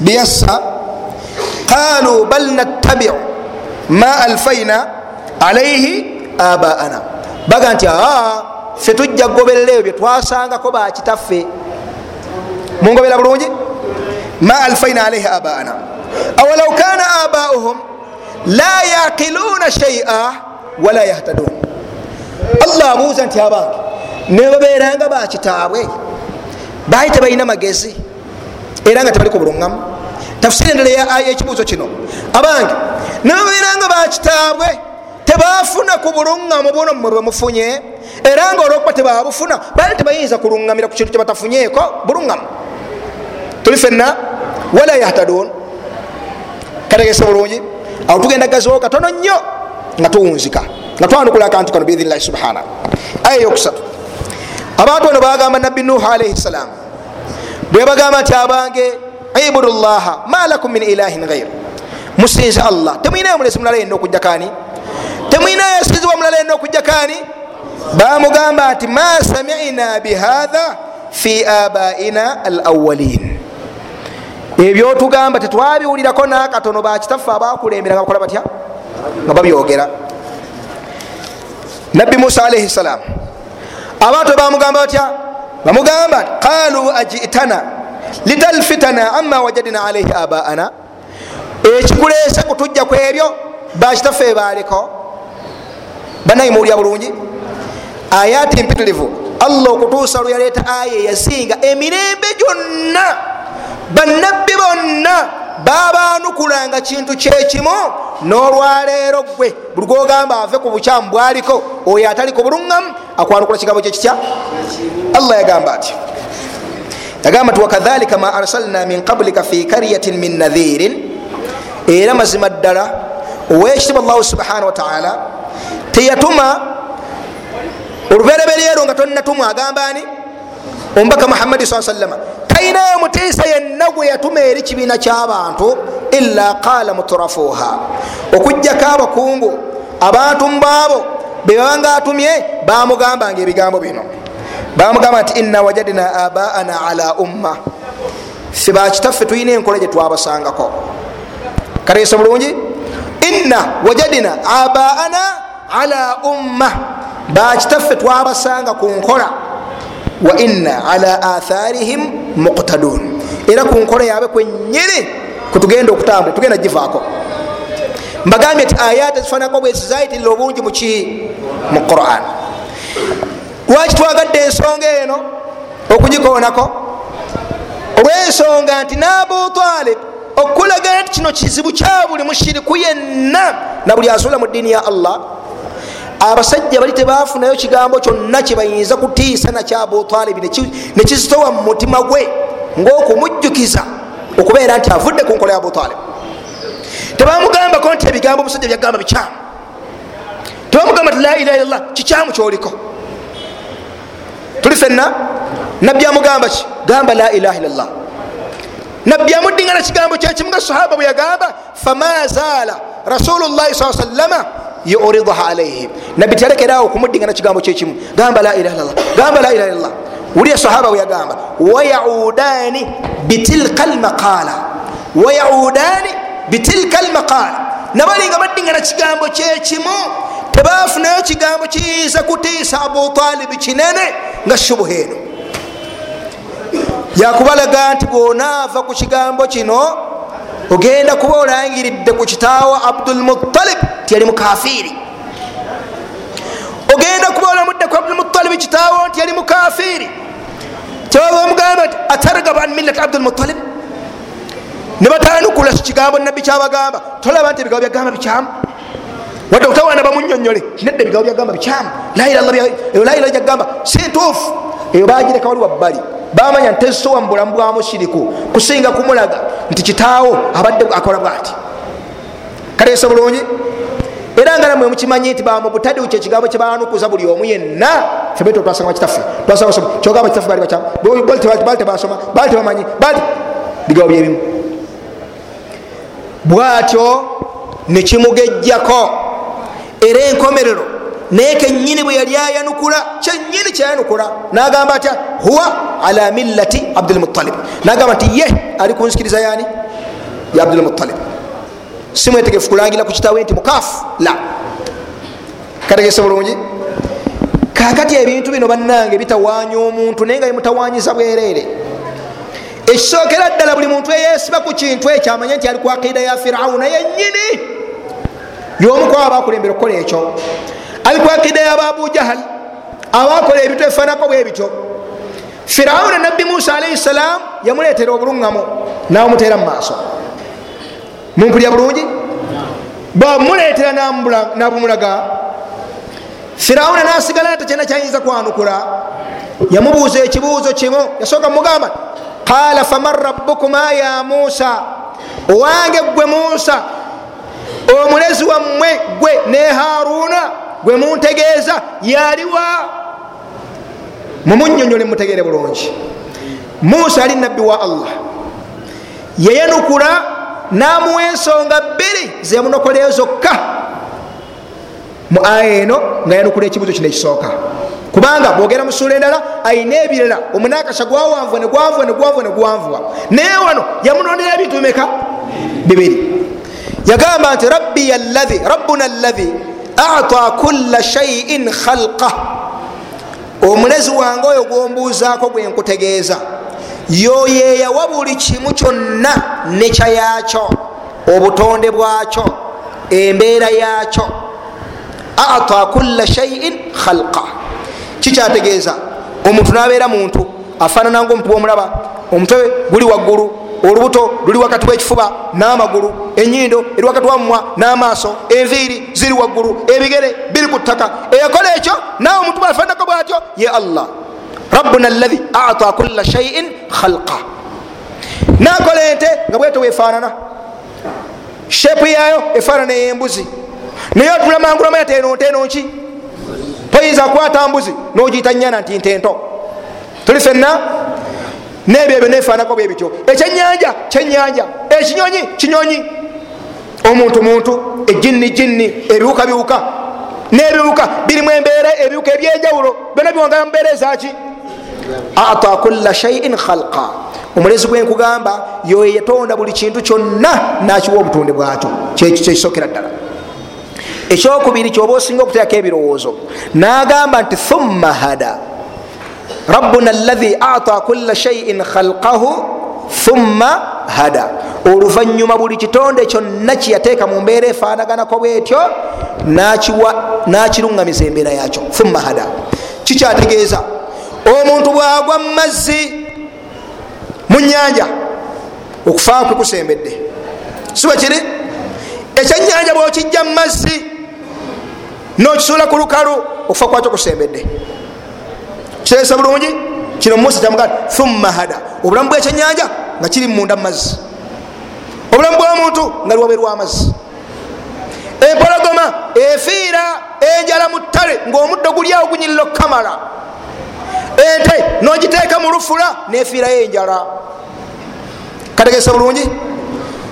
Byassa qalu bal nattabiu ma alfaina alaihi abaana baga nti aa fe tujja kugoberera ebyo byetwasangako bakitaffe mungobera bulungi? Ma alfaina alaihi abaana awalau kana abauhum la yaqiluna shaia wala yahtadun. Allah abuuza nti abange nebaberanga bakitaabwe baali tebalina magezi era nga tebali ku buluŋŋamu. Tafusiri endala yekibuuzo kino. Abange nebaberanga bakitaabwe tebafuna ku buluŋŋamu buno mwe bwemufunye era nga olwokuba tebabufuna baali tebayinza kuluŋŋamira ku kintu kyebatafunyeeko buluŋŋamu tuli fenna wala yahtadun. Kategese bulungi. Awo tugenda gaziwo katono nnyo nga tuwunzika nga twanukula akantu kano biidhinillahi subhana. Aya yokusatu abantu bano bagamba nabbi nuhu alaihi ssalam bwe bagamba nti abange ibudu llaha ma lakum min ilahin ghair musinze allah temwinayo mulesi mulala yenna okujja kani temwinayo yasinzibwa mulala yenna okujja kani bamugamba nti ma samina bihatha fi abaina al awalin ebyotugamba tetwabiwulirako nakatono bakitaffe abakulembera nga bakola batya? Nga babyogera. Nabbi musa alaihi salam abantu bamugamba batya? Bamugamba qalu ajitana litalfitana ama wajadna alaihi abaana. Ekikulese kutujja ku ebyo bakitaffe baliko banaye muwulya bulungi? Ayati mpitirivu. Allah okutuusa lwe yaleeta aya eyasinga emirembe gyonna bannabbi bonna babanukulanga kintu kyekimu n'olwaleero gwe buli gwogamba ave ku bukyamu bwaliko oyo atali ku buluŋŋamu akwanukula kigambo kyekitya allah yagamba ati yagamba ti wakadhalika ma arsalna min qablika fi karyatin min nadhirin era mazima ddala owekitiba allahu subhanahu wataala teyatuma olubereberyero nga tonatuma agambani omubaka muhammadi saa sallama talinayo mutiisa yenna gwe yatuma eri kibiina kyabantu ila qala muturafuha okugjako abakungu abantu mubaabo bebabanga atumye bamugambanga ebigambo bino. Bamugamba nti inna wajadna abaana ala umma. Fe bakitaffe tulina enkola gyetwabasangako kaleesa bulungi? Inna wajadina abaana ala umma bakitaffe twabasanga ku nkola. Wa inna ala atharihim muqtadun. Era ku nkola yabe kwenyini kutugenda okutambula tugenda givaako. Mbagambye nti ayat ezifanako bwezi zayitirira obungi muki mu quran. Lwaki twagadde ensonga eno okugikoonako? Olwensonga nti nabutalib okulagana nti kino kizibu kya buli mushiriku yenna na buli azuula mu ddiini ya allah abasajja bali tebafunayo kigambo kyonna kyebayinza kutiisa nakya abutalibi nekizitowa mu mutima gwe ngaokumujjukiza okubeera nti avudde ku nkola ya abutalib tebamugambako nti ebigambo omusajja byagamba bikyamu. Tebamugamba ti la ilaha illallah kikyamu kyoliko. Tuli fenna nabbi amugamba ki? Gamba la ilaha illallah. Nabbi amuddingana kigambo kyekimu nga sahaba bwe yagamba fama zaala rasulullahi saa sallama yuridaha alaihim nabbi tiyalekerawo okumuddingana kigambo kyekimu gamba la ilaha illallah gamba la ilaha illallah. Uliya sahaba bwe yagamba wayaudani bitilka lmaqala wayaudani bitilka lmaqala nabalinga baddingana kigambo kyekimu tebafunayo kigambo kiyinza kutiisa abutalibi kinene nga shubuha eno. Yakubalaga nti bwonaava ku kigambo kino ogenda kuba olangiridde ku kitaawo abdulmutalib tiyali mukafiri ogenda kuba olamudde ku abdulmutalib kitaawo nti yali mukafiri kyebaba omugamba nti atargaba an millati abdulmutalib ne batanukula kigambo nabbi kyabagamba. Tolaba nti ebigambo byagamba bikyamu? Wadde okutawana bamunyonyole nedda ebigambo byagamba bikyamu? Layira gyagamba sintuufu eyo bagireka wali wabbali. Bamanya ntezisowa mu bulamu bwa mushiriku kusinga kumulaga nti kitaawo abadde akola bwati. Kaleese bulungi era nga namwe mukimanyi nti bamubutadiwu kyekigambo kyebanukuza buli omu yenna. Febeto twasanga kitaffe. Twasanga kyogamba kitaffe bali bakyamu. Bali tebasoma bali tebamanyi bali bigambo byebimu. Bwatyo nekimugejjako era enkomerero naye kenyini bwe yali ayanukula kyenyini kyayanukula. Nagamba atya huwa ala millati abdulmutalib nagamba nti ye ali kunsikiriza yani ya abdulmutalib simwetegefu kulangira ku kitawe nti mukaafu? La. Kategese bulungi. Kakati ebintu bino bannange bitawanya omuntu naye nga bimutawanyiza bwerere ekisookera ddala buli muntu eyesiba ku kintu ekyo amanye nti ali ku akida ya firawuna yenyini yomukwabo abakulembera okukola ekyo ali ku akida yababujahal abakola ebintu ebifanako bwe bityo. Firawuna nabbi musa alaihi salam yamuletera obuluŋŋamo nawumuteera mu maaso. Mumpulya bulungi? Bamuletera nabumulaga. Firawuna nasigala nti kyena kyayinza kwanukula. Yamubuuza ekibuuzo kimu yasooka mugamba qala faman rabukuma ya musa? Owange gwe musa omulezi wammwe gwe ne haruna gwe muntegeeza yaliwa. Mumunyonyole mutegere bulungi. Musa ali nabbi wa allah. Yayanukula namuwa ensonga bbiri zeyamunokoleyo zokka. Mu aya eno nga yanukula ekibuzo kino ekisooka. Kubanga bwogera mu suula endala ayina ebirala. Omunakasha gwawanvuwa negwanvuwa negwanvuwa negwanvuwa naye wano yamunonera ebintu bimeka? Bibiri. Yagamba nti rabbi allahi rabbuna allahi ata kulla shaiin khalqa. Omulezi wange oyo gwombuuzaako gwenkutegeeza yoyeyawa buli kimu kyonna nekya yakyo obutonde bwakyo embeera yakyo ata kulla shaiin khalqa. Kikyategeeza omuntu nabeera muntu afaanana ngaomuntu bwomulaba omutwe guli waggulu olubuto luli wakati wekifuba n'amagulu enyindo eri wakati wamumwa n'amaaso enviiri ziri waggulu ebigere biri ku ttaka. Eyakola ekyo nawe omuntu bwafaanako bwatyo ye allah. Rabbuna allahi ata kulla shaiin khalqa. Nakola ente nga bweto wefaanana shepu yayo efaanana eyembuzi. Naye otula mangulama yatenontenonki toyinza kukwata mbuzi nogiyita nyana nti ntento tuli fenna nebyo ebyo nefaanako bwe bityo. Ekyenyanja kyenyanja ekinyonyi kinyonyi. Omuntu muntu ejinni jinni ebiwuka biwuka. Nebiwuka birimu embeera ebiwuka ebyenjawulo byona biwangala mubeera ezaki ata kulla shaiin khalqa. Omulezi gwenkugamba yoyo yatonda buli kintu kyonna nakiwa obutonde bwakyo kyekisookera ddala. Ekyokubiri kyoba osinga okuteekako ebirowoozo nagamba nti thumma hada rabbuna allahi ata kula shaiin khalqahu thumma hada. Oluvanyuma buli kitonde kyonna kiyateeka mu mbeera efaanaganako bwetyo nakiruŋŋamiza embeera yakyo thumma hada. Kikyategeeza omuntu bwagwa mumazzi mu nyanja okufaaku kusembedde siba kiri? Ekyenyanja bwokijja mumazzi nokisuula ku lukalu okufa kwakyo kusembedde kiteesa bulungi kino musa kyamugaa thumma hada. Obulamu bwekyenyanja nga kiri munda mumazzi obulamu bwomuntu nga liwabe lwamazzi empologoma efiira enjala mu ttale ngaomuddo guliawo gunyirira okukamala ente nogiteeka mu lufula nefiirayo enjala kategesa bulungi?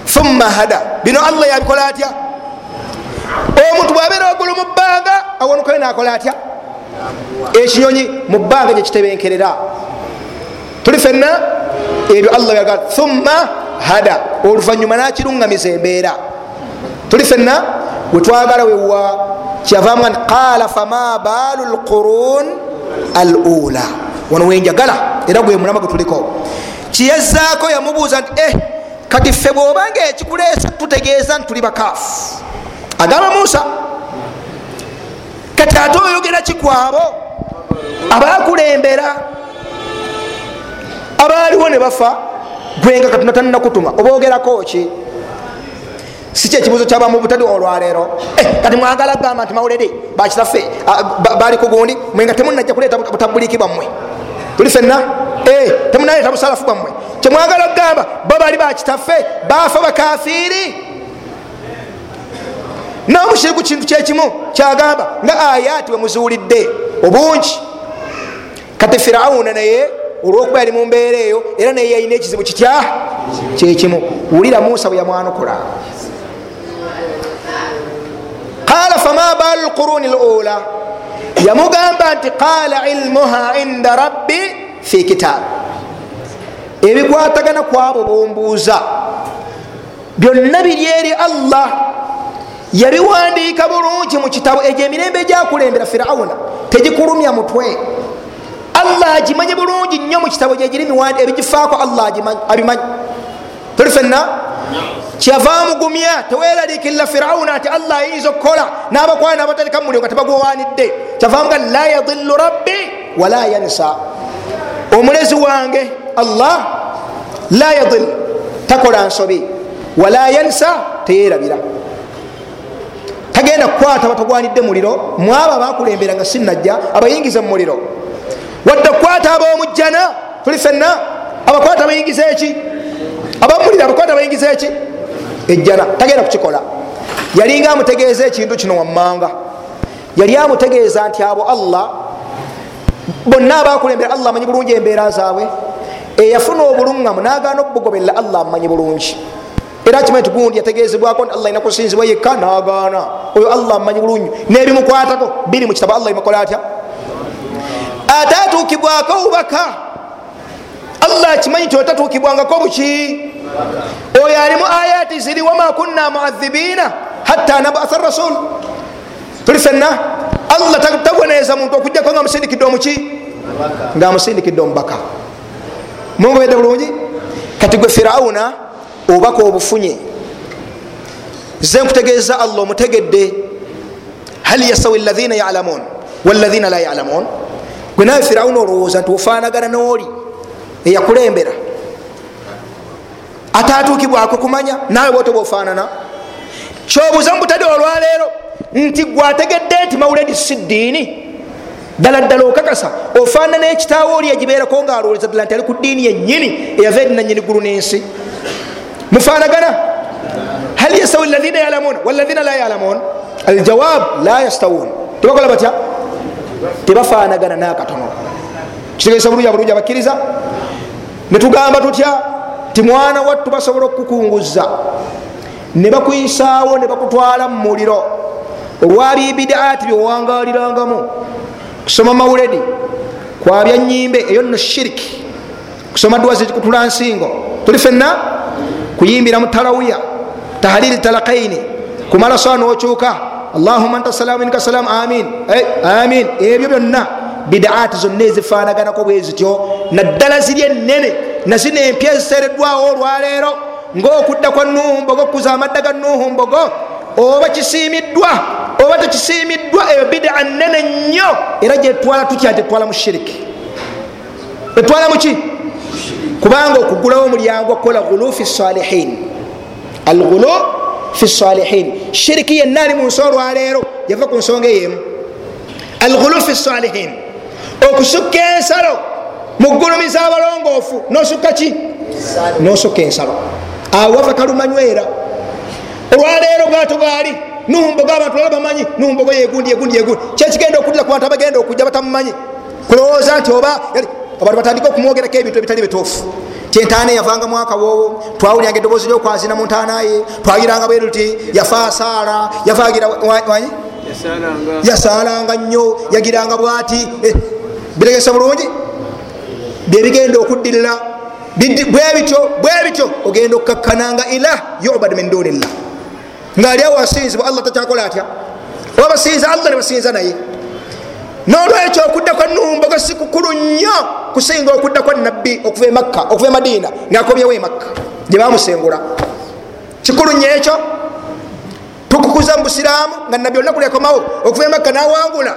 Thumma hada. Bino allah yabikola atya? Omuntu bwabeera waggulu mu bbanga awonukayo nakola atya ekinyonyi mu bbanga gyekitebenkerera tuli fenna ebyo allah yaga thumma hada. Oluvanyuma nakiruŋŋamiza embeera. Tuli fenna wetwagala wewa kyavamu qala fama baalu lqurun al ula wano wenjagala era gwe mulama gwe tuliko. Kiyezaako yamubuuza nti eh kati ffe bwobanga ekikuleesa tutegeeza nti tuli bakaafu. Agamba musa kati ate oyogera kikwabo abakulembera abaaliwo ne bafa. Gwenga katonda tanakutuma obaogerako ki? Si kyekibuzo kyabamu butali olwaleero eh, kati mwagala gamba nti mawulire bakitaffe bali kugundi mwenga temunajja kuleeta butabuliki bwammwe. Tuli fenna eh, temunaleeta busalafu bwammwe. Kyemwagala kugamba bo bali bakitaffe bafa bakafiiri nomushiriku kintu kyekimu kyagamba nga ayati wemuzuulidde obungi. Kati firawuna naye olwokuba yali mumbeera eyo era naye yalina ekizibu kitya? Kyekimu wulira musa bwe yamwanukula qala fama balu lquruni lula yamugamba nti qala ilmuha inda rabbi fi kitab ebikwatagana kwabo bombuuza. Byonna biri eri allah yabiwandiika bulungi mu kitabo egyo emirembe gyakulembera firawuna. Tegikulumya mutwe. Allah agimanyi bulungi nnyo mu kitabo gyegiri ebigifaako allah abimanyi. Tuli fenna kyava mugumya teweraliikirira firawuna nti allah ayinza okukola n'abakwana n'abatalika muliro nga tebagwewanidde kyavamuga la yadillu rabbi wala yansa. Omulezi wange allah la yadil takola nsobi. Wala yansa teyerabira tagenda kukwata batagwanidde muliro. Mwabo abakulembera nga sinajja abayingize mu muliro. Wadde okukwata abomujjana tuli fenna abakwata bayingiza eki? Abamuliro abakwata bayingiza eki? Ejjana tagenda kukikola. Yalinga amutegeeza ekintu kino wammanga. Yali amutegeeza nti abo allah bonna abakulembera allah amanyi bulungi embeera zaabwe. Eyafuna obuluŋŋamu nagaana okubugoberera allah amumanyi bulungi era kimanyi tigundi yategezebwako nti allah ina kusinzibwa yekka nagaana. Oyo allah amumanyi bulungi. Nebimukwatako biri mu kitabo allah imukola atya? Ate atuukibwako bubaka allah akimanyi nti otatuukibwangako buki? Oyo alimu ayati ziri wama kunna muadhibiina hatta nabatha rasul tuli fenna? Allah tagweneeza muntu okujjako nga musindikidde omuki? Nga amusindikidde omubaka. Mungobedde bulungi? Kati gwe firawuna obubaka obufunye. Ze nkutegeeza allah omutegedde hal yasawi lathina yalamun? Walathina la yalamun. Gwe nawe firawuna olowooza nti ofaanagana nooli eyakulembera. Ate atuukibwako kumanya naawe bwoto bwofaanana kyobuuza mubutadi olwaleero nti gwategedde nti mauledi si ddiini ddala ddala okakasa ofaanana ekitaawo oli egibeerako ngaalowoleza ddala nti ali ku ddiini yennyini eyava eri nanyini ggulu n'ensi mufaanagana hal yastawi lathina yalamun walathina la yalamun aljawab la yastawun tebakola batya tebafaanagana nakatono kitegeesa bulungi abulungi abakkiriza netugamba tutya ti mwana wattu basobola okukukunguza ne bakuyisaawo ne bakutwala mu muliro olwabibidaati byowangalirangamu kusoma mauledi kwabya nyimbe eyo nno shiriki kusoma dduwa zikutula nsingo tuli fenna kuyimbira mu talawiya tahalili talakaini kumala sawa nokyuka allahuma anta salamu minka salamu amin. Amin. Ebyo byonna. Bidaati zonna ezifaanaganako bwe zityo. Naddala ziri enene nazino empya ezisereddwawo olwaleero. Ngaokudda kwa nuhu mbogo okuza amadda ga nuhu mbogo. Oba kisiimiddwa. Oba tekisiimiddwa. Eyo bidaa nene nnyo. Era gyetwala tutya? Tetwala mu shiriki. Etwala muki kubanga okugulawo omulyango okukola gulu fi salihin. Algulu fi salihin. Shiriki yenna ali mu nsi olwaleero yava ku nsonga eyemu. Algulu fi salihin. Okusukka ensalo mugulumiza abalongoofu nosukka ki? Nosukka ensalo. Awo wava kalumanywera olwaleero bwato bwali numbogo abantu bala bamanyi numbogo yegundi yegundi yegundi kyekigenda okudira ku bantu abagenda okujja batamumanyi. Kulowooza nti oba abantu batandika okumwogerako ebintu ebitali bituufu. Kyentaana yavanga mwaka wowo twawulyanga eddoboozi lyokwazina mu ntaanaye twayiranga bweru ti yafa asaala yavagira wanyi? Yasalanga nnyo yagiranga bwati eh, biregesa bulungi? Byebigenda okuddirira bwebityo bwebityo ogenda okukakkananga ilah yubad min dunillah. Ngaali awo asinzibwa allah takyakola atya? Oba basinza allah nebasinza naye nolwekyo okudda kwa numbogo si kukulu nnyo kusinga okudda kwa nabbi okuva emakka okuva emadiina ngaakobyewo emakka gyebamusengula kikulu nnyo ekyo? Tukukuza mu busiraamu nga nabbi olunaku lyakomawo okuva emakka nawangula.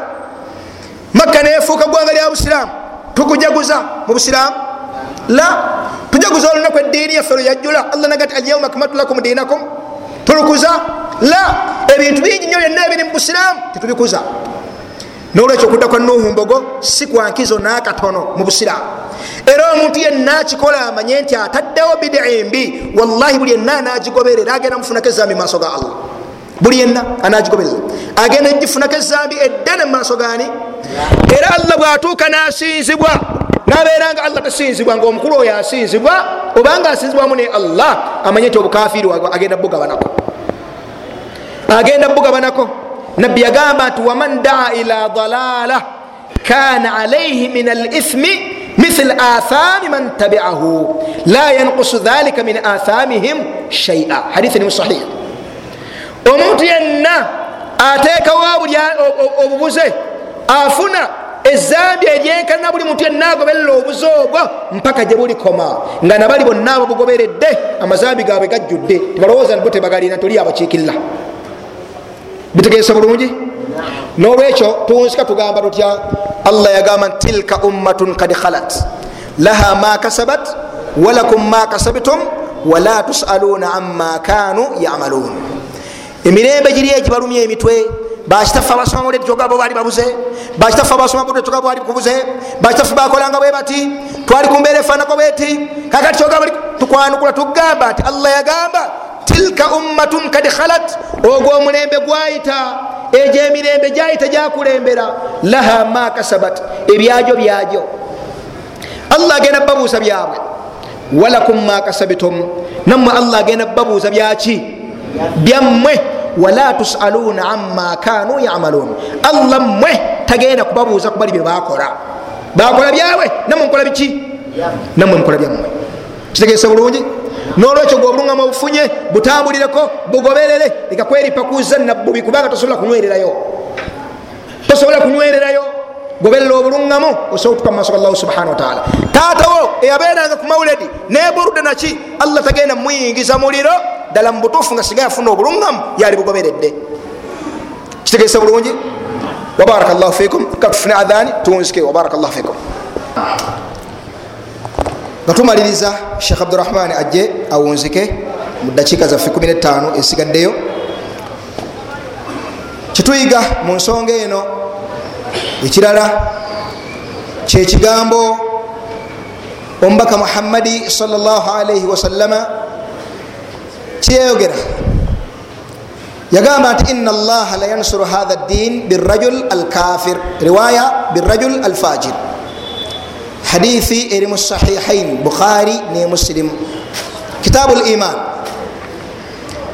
Makka nefuuka gwanga lya busiraamu. Tukujaguza mu busiraamu? La. Tujaguza olunaku eddiini yaffe lweyajjula allah nagati alyauma akmatu lakum dinakum tulukuza? La. Ebintu bingi nyo byonna ebiri mu busiraamu tetubikuza nolwekyo okudda kwa nuhu mbogo si kwankizo nakatono mu busiraamu. Era omuntu yenna akikola amanye nti ataddewo bidii mbi wallahi buli yenna anagigoberera agenda mufunako ezambi mu maaso ga allah. Buli yenna anagigoberera agenda gifunako ezambi eddene mu maaso gani era allah bwatuuka nasinzibwa nabeera nga allah tasinzibwa nga omukulu oyo asinzibwa obanga asinzibwamu ne allah amanye nti obukafiri agenda bugabanako agenda bugabanako nabbi yagamba nti waman daa ila dalala kana alaihi min alithmi mithl athami man tabiahu la yankusu dhalika min athamihim shaia hadithini sahih. Omuntu yenna ateekawo obubuze afuna ezambi eryenkana buli muntu yenna agoberera obuze obwo mpaka gye bulikoma nga nabali bonna ababugoberedde amazambi gaabwe gajjudde tebalowooza nibo tebagalina toli abakiikirira. Bitegese bulungi? Nolwekyo tunsika tugamba tutya? Allah yagamba nti tilka ummatun kad khalat. Laha ma kasabat walakum ma kasabtum wala tusaluna ama kanu yamalun. Emirembe giri egibalumya emitwe bakitaffe abasoma mawulire togabo bali babuze bakitaffe abasoma mawulire togabo bali kubuze bakitaffe bakolanga bwe bati twali kumbeera efaanako bweti. Kakati togabo tukwanukula tugamba nti allah yagamba tilka ummatun kad khalat ogwo omulembe gwayita egyo emirembe gyayita gyakulembera laha ma kasabat ebyajo byajo allah agenda babuuza byabwe. Walakum ma kasabtum nammwe allah agenda babuuza byaki? Byammwe wala tusaluna ama kanu yamalun. Allah mmwe tagenda kubabuuza kubali bye bakola bakola byabwe nammwe mukola biki? Nammwe mukola byammwe. Kitegese bulungi nolwekyo gweobulungama obufunye butambulireko bugoberere lekakweripakuza nabbubi kubanga tosobola kunywererayo. Tosobola kunywererayo. Goberera obulungamu osobola okutuka mumaaso ga allahu subhana wataala taatawo eyabeeranga ku mauledi neburudde naki allah tagenda muyingiza muliro ddala mu butuufu nga singa yafuna obulungamu yali bugoberedde. Kitegese bulungi? Wabaraka llahu fikum katufune adhani tunzike wabaraka llahu fikum nga tumaliriza shekh abdurahmani ajje awunzike mu dakiika zaffe 15 esigaddeyo. Kituyiga mu nsonga eno ekirala kyekigambo omubaka muhammadi salllahalaihi wasallama kyeyogera. Yagamba nti ina allaha layansuru hatha ddin birajul alkafir riwaya birajul alfajir hadithi eri mu sahihain bukhari ne muslim kitabu liman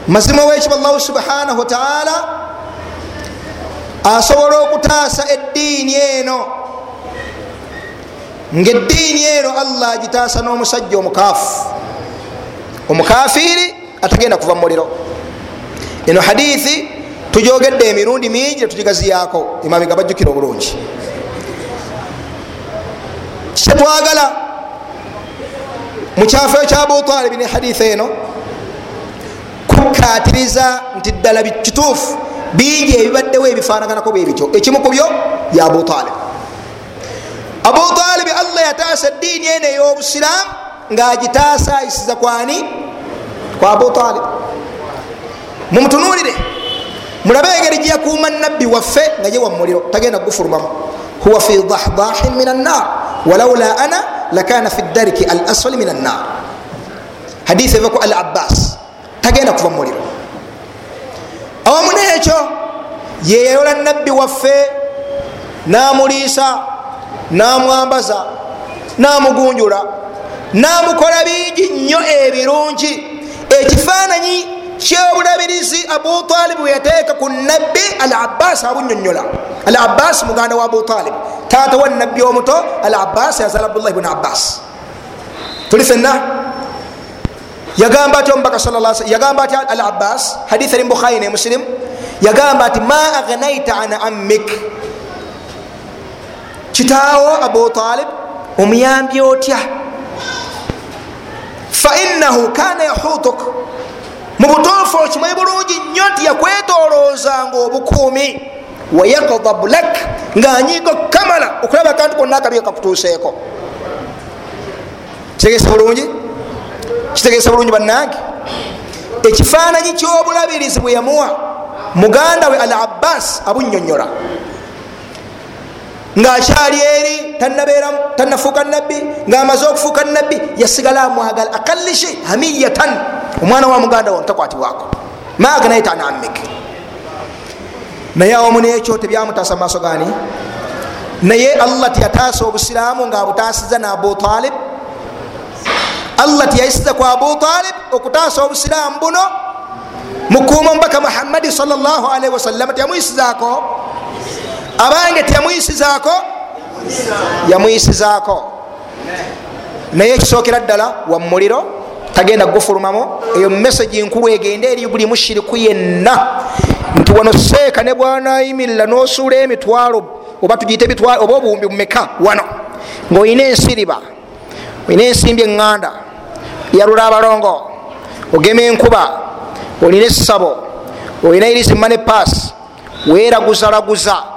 mazima wekiba allahu subhanahu wataala asobola okutaasa eddiini eno ngaeddiini eno allah agitaasa n'omusajja omukaafu omukafiri atagenda kuva mumuliro eno hadithi tujogedde emirundi mingi netugigaziyako emabega bajjukira obulungi kikyetwagala mukyafu ekya abutalibi ne haditha eno kukatiriza nti ddala kituufu bingi ebibaddewo ebifanaganako bwebityo ekimu ku byo ya abutalibi abutalibi allah yataasa eddiini eno ey'obusiraamu ngaagitaasa ayisiza kwani? Kwa abutalibi mumutunulire mulabe engeri gyeyakuuma nabbi waffe nga ye wamuliro tagenda kugufulumamu huwa fi dahdahin min annar walaula ana lakana fi dariki al asfali min annar hadisi evaku al abbas tagenda kuva mumuliro awamu nekyo yeyayola nabbi waffe namuliisa namwambaza namugunjula namukola bingi nnyo ebirungi ekifaananyi kyobulabirizi abutalibu weyateeka ku nabbi al abbas abunyonyola al abbas muganda wa abutalibu taata wa nabbi omuto al abbas yazala abdullahi bni abbas. Tuli fenna yagamba ati omubaka yagamba ati al abbas hadith ali mubukhari ne muslim yagamba ati ma aghnaita an ammik? Kitaawo abutalib omuyambi otya? Fainahu kana yahutuk mu butuufu okimanyi bulungi nnyo nti yakwetolozanga obukuumi wayakdab lak ngaanyigo kamala okulaba akantu konna akabi kakutuuseeko. Kitegesa bulungi? Kitegesa bulungi bannange? Ekifaananyi kyobulabirizi bwe yamuwa muganda we al abbas abunyonyola ngaakyali eri tanafuuka nabbi. Ngaamaze okufuuka nabbi yasigala amwagala akalishi hamiyatan. Omwana wa muganda wo ntakwatibwako maganaita anamik naye awamu nekyo tebyamutaasa maaso gani naye allah tiyataasa obusiraamu nga abutaasiza ne abutalib allah tiyayisiza ku abutalib okutaasa obusiraamu buno. Mukuuma omubaka muhammadi salllahalaihi wasallama tiyamuyisizaako abange tiyamuyisizaako yamuyisizaako. Naye ekisookera ddala wamuliro tagenda kugufulumamu. Eyo mesagi nkulu egende eri buli mushiriku yenna. Nti wano seeka ne bwanayimirira nosuula emitwalo oba tugiyite emitwalo oba obuwumbi bumeka wano. Ngaolina ensiriba olina ensimbi eŋŋanda yalula abalongo ogema enkuba olina essabo olina irizima ne paasi weeraguzalaguza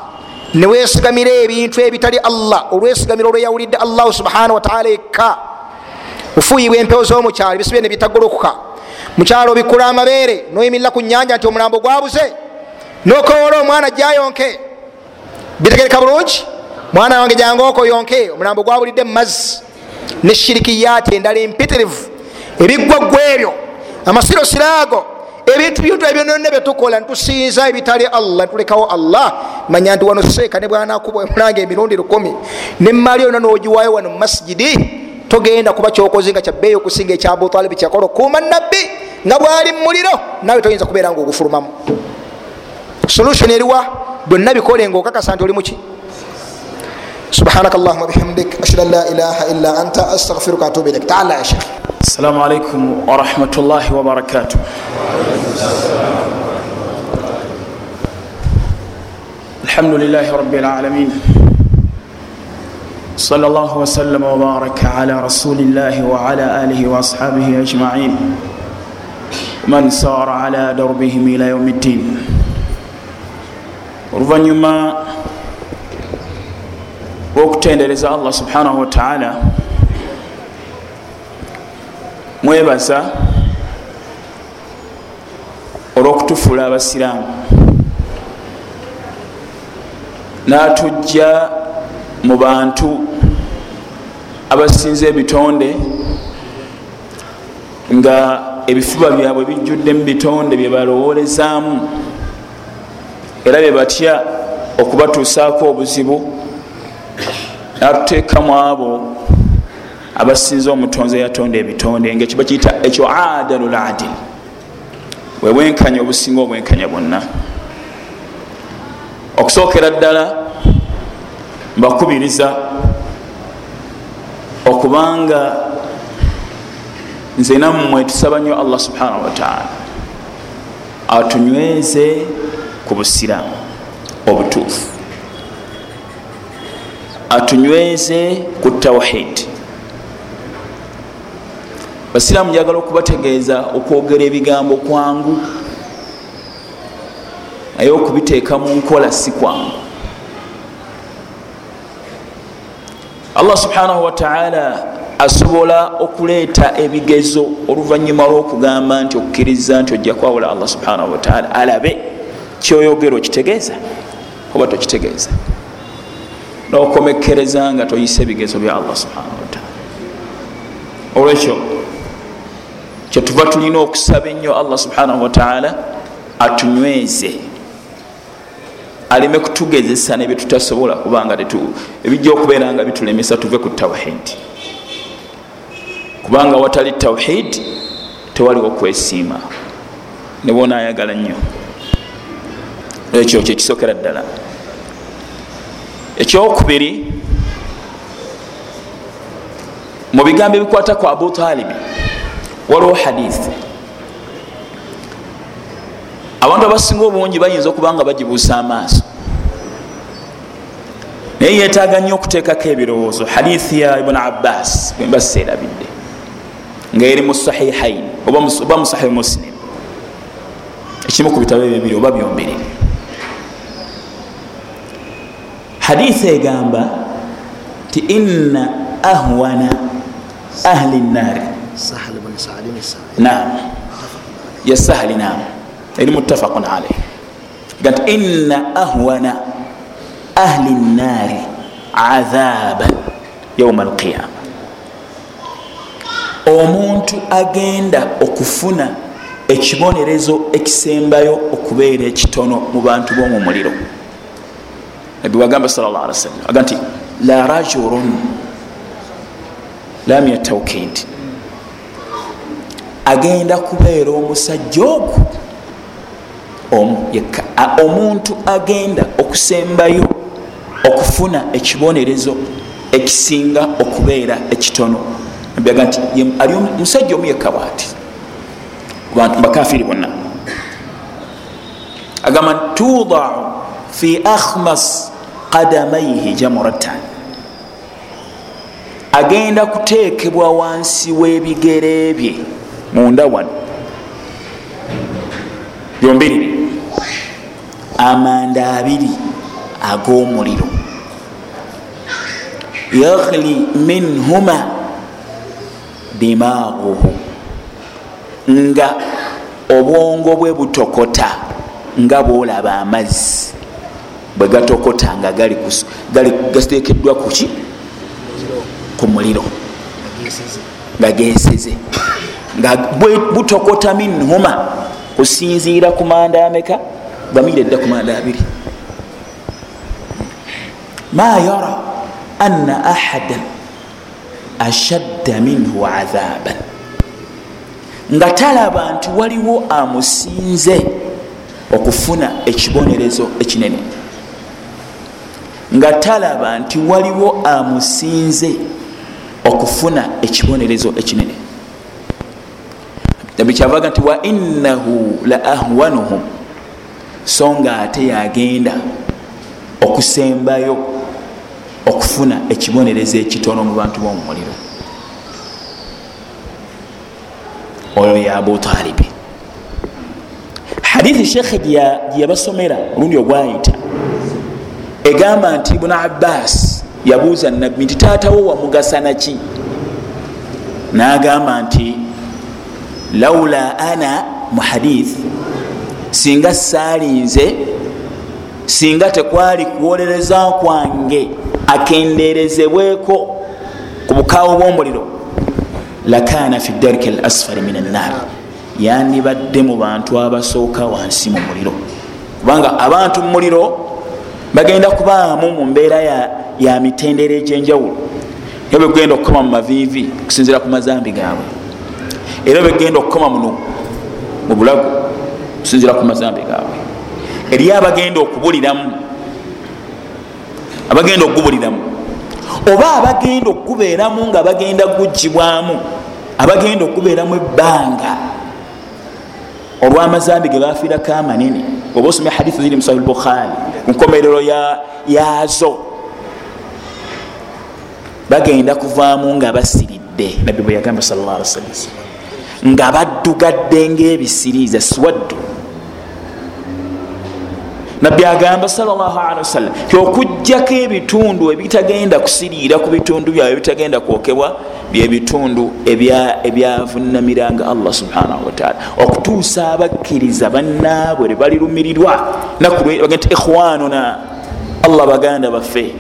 newesigamira ebintu ebitali allah. Olwesigamiro olweyawulidde allahu subhanahu wataala ekka. Ofuuyibwa empewo z'omukyalo ebisibye ne bitagolokoka mukyalo obikula amabeere noyimirira ku nyanja nti omulambo gwabuze. Nokowola omwana jayonke bitegereka bulungi? Mwana wange jange oko yonke. Omulambo gwabulidde mumazzi ne shirikiyati endala empitirivu. Ebiggwaggwa ebyo. Amasirosiraago ebintu byontu ebyonone byetukola nitusinza ebitali allah nitulekawo allah. Manya nti wano seeka ne bwanakuba omulanga emirundi lukumi. Nemaali yona nogiwayo wano mumasijidi togenda kuba kyokoze nga kyabbeeyi okusinga ekyabutalibi kyakola okuuma nabbi nga bwali mumuliro nawe toyinza kubeera nga ogufulumamu solution eriwa byonna bikole nga okakasa nti oli muki سبحانك اللهم وبحمدك أشهد أن لا إله إلا أنت أستغفرك وأتوب إليك تعال يا شيخ السلام عليكم ورحمة الله وبركاته الحمد لله رب العالمين صلى الله وسلم وبارك على رسول الله وعلى آله وأصحابه أجمعين من سار على دربهم إلى يوم الدين oluvannyuma lwokutendereza allah subhanahu wataala mwebaza olwokutufuula abasiraamu. Natujja mu bantu abasinza ebitonde nga ebifuba byabwe bijjuddemu bitonde bye balowolezaamu era bye batya okubatuusaako obuzibu natuteekamu abo abasinza omutonzi eyatonda ebitonde nga kiba kiyita ekyo adalu ladil bwebwenkanya obusinga obwenkanya bwonna. Okusookera ddala mbakubiriza okubanga nze nammwe tusaba nnyo allah subhanahu wataala atunyweze ku busiraamu obutuufu atunyweze ku tawhidi basiraamu njagala okubategeeza okwogera ebigambo kwangu naye okubiteeka mu nkola si kwangu. Allah subhanahu wataala asobola okuleeta ebigezo oluvanyuma lwokugamba nti okukkiriza nti ojja kwawula allah subhanahu wataala alabe kyoyogera okitegeeza oba tokitegeeza nokomekereza nga toyisa ebigezo bya allah subhanahu wataala olwekyo kyetuva tulina okusaba ennyo allah subhanahu wataala atunyweze aleme kutugezesa nebyetutasobola kubanga ebijja okubeera nga bitulemesa tuve ku tawhidi kubanga watali tawhid tewaliwo kwesiima. Nebona ayagala nnyo. Ekyo kyekisokera ddala ekyokubiri mu bigambo ebikwata ku abu talibi waliwo hadithi abantu abasinga obungi bayinza okuba nga bagibuusa amaaso. Naye yetaaga nnyo okuteekako ebirowoozo. Hadithi ya ibuni abbas bwemba seerabidde nga eri mu sahihain oba mu sahihi muslim. Ekimu ku bitabo ebyo biri oba byombiri hadithi egamba nti inna ahwana ahli nnaari nam ya sahli nam eri muttafaqun alaih ga nti inna ahwana ahli nnaari adhaban yauma alqiyama omuntu agenda okufuna ekibonerezo ekisembayo okubeera ekitono mu bantu b'omu muliro nabiwagamba sawasalam aga nti la rajulun lam yataukid agenda kubeera omusajja ogwo omuntu agenda okusembayo okufuna ekibonerezo ekisinga okubeera ekitono. Aga nti ali musajja omu yekka bwati? Bakafiri bonna. Agamba nti tudau fi akhmas qadamaihi jamuratan. Agenda kuteekebwa wansi w'ebigere bye munda wano. Byombiriri amanda abiri ag'omuliro. Yaghli minhuma dimaaguhu nga obwongo bwe butokota nga bwolaba amazzi bwe gatokota nga gatekeddwa kuki ku muliro. Nga geseze nga butokota minhuma kusinziira ku manda ameka bamire dda ku manda abiri. Ma yara anna ahadan ashadda minhu adhaban. Nga talaba nti waliwo amusinze okufuna ekibonerezo ekinene nga talaba nti waliwo amusinze okufuna ekibonerezo ekinene. Nabikyavaga nti wa innahu la ahwanuhum so nga ate yagenda okusembayo okufuna ekibonerezo ekitono mu bantu b'omumuliro. Oyo ya abutalibi hadithi shekhe gyeyabasomera olundi ogwayita egamba nti ibuni abbas yabuuza nabbi nti taatawo wamugasanaki nagamba nti laula ana mu hadithi singa saalinze singa tekwali kuwolereza kwange akenderezebweko ku bukaawo bw'omuliro lakana fi dariki al asfari min annar yandibadde mu bantu abasooka wansi mu muliro. Kubanga abantu mu muliro bagenda kubaamu mu mbeera ya, mitendera egyenjawulo. Era begenda okukoma mu maviivi okusinzira ku mazambi gaabwe. Era begenda okukoma muno mu bulago okusinzira ku mazambi gaabwe. Eri abagenda okubuliramu. Abagenda okugubuliramu. Oba abagenda okugubeeramu nga bagenda kugibwamu abagenda okubeeramu ebbanga olwamazambi ge bafiirako amanene oba osomya hadithu ziri musahih bukhari kunkomerero yazo bagenda kuvaamu nga basiridde nabbi bwe yagamba sallallahu alaihi wasallam nga baddugadde ngaebisiriiza siwaddu nabbi agamba sawasalam ti okugjako ebitundu ebitagenda kusiriira ku bitundu byabwe ebitagenda kwokebwa byebitundu ebyavunamiranga allah subhanahu wataala okutuusa abakkiriza bannaabwe balirumirirwa. Nakuti ikhwanuna allah baganda baffe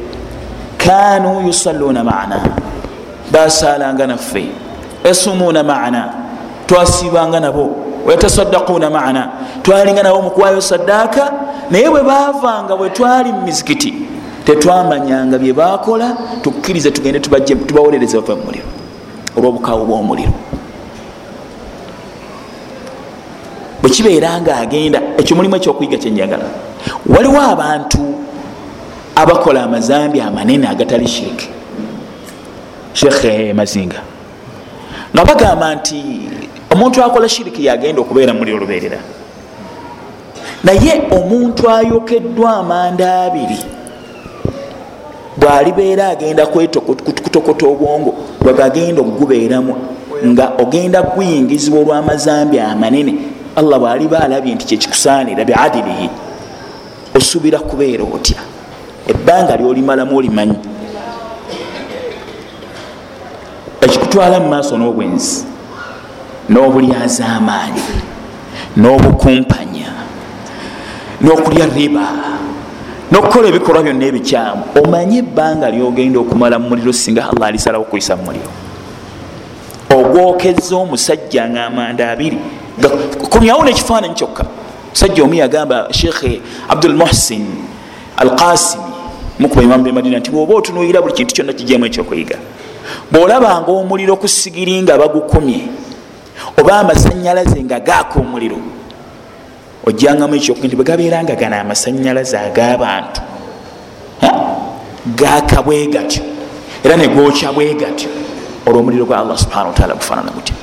kanu yusalluuna maana basalanga naffe yasumuuna maana twasibanga nabo wayatasaddakuuna maana. Twalinga nabo mukuwayo saddaaka naye bwe bavanga bwe twali mu mizikiti tetwamanyanga bye bakola tukkirize tugende tubawolereze bava mumuliro olwobukawo bwomuliro. Bwekibeera nga agenda ekyo mulimu ekyokuyiga kyenjagala waliwo abantu abakola amazambi amanene agatali shiriki. Shekhe mazinga. Nga bagamba nti omuntu akola shiriki yagenda okubeera muli oluberera naye omuntu ayokeddwa amanda abiri bwalibeera agenda kutokota obwongo bwegagenda okugubeeramu nga ogenda guyingizibwa olwamazambi amanene allah bwaliba alabye nti kyekikusaanira biadilihi osuubira kubeera otya? Ebbanga lyolimalamu olimanyi. Ekikutwala mu maaso n'obwenzi n'obulyazaamaanyi n'obukumpanya n'okulya riba n'okukola ebikolwa byonna ebikyamu. Omanye ebbanga lyogenda okumala mu muliro singa allah alisalawo okuyisa mu muliro. Ogwokeza omusajja nga amanda abiri komyawo nekifaananyi kyokka musajja omu yagamba shekhe abdul muhsin al qasimi mukuba imamu bemadina nti bwoba otunuulira buli kintu kyonna kijemu ekyokuyiga bwolabanga omuliro ku sigiri nga bagukumye oba amasanyalaze nga gaaka omuliro ojjangamu ekyoku nti bwegabeera nga gana amasanyalaze ag'abantu gaaka bwe gatyo era negwokya bwe gatyo. Olwo omuliro gwa allah subhana wataala gufaanana gutya.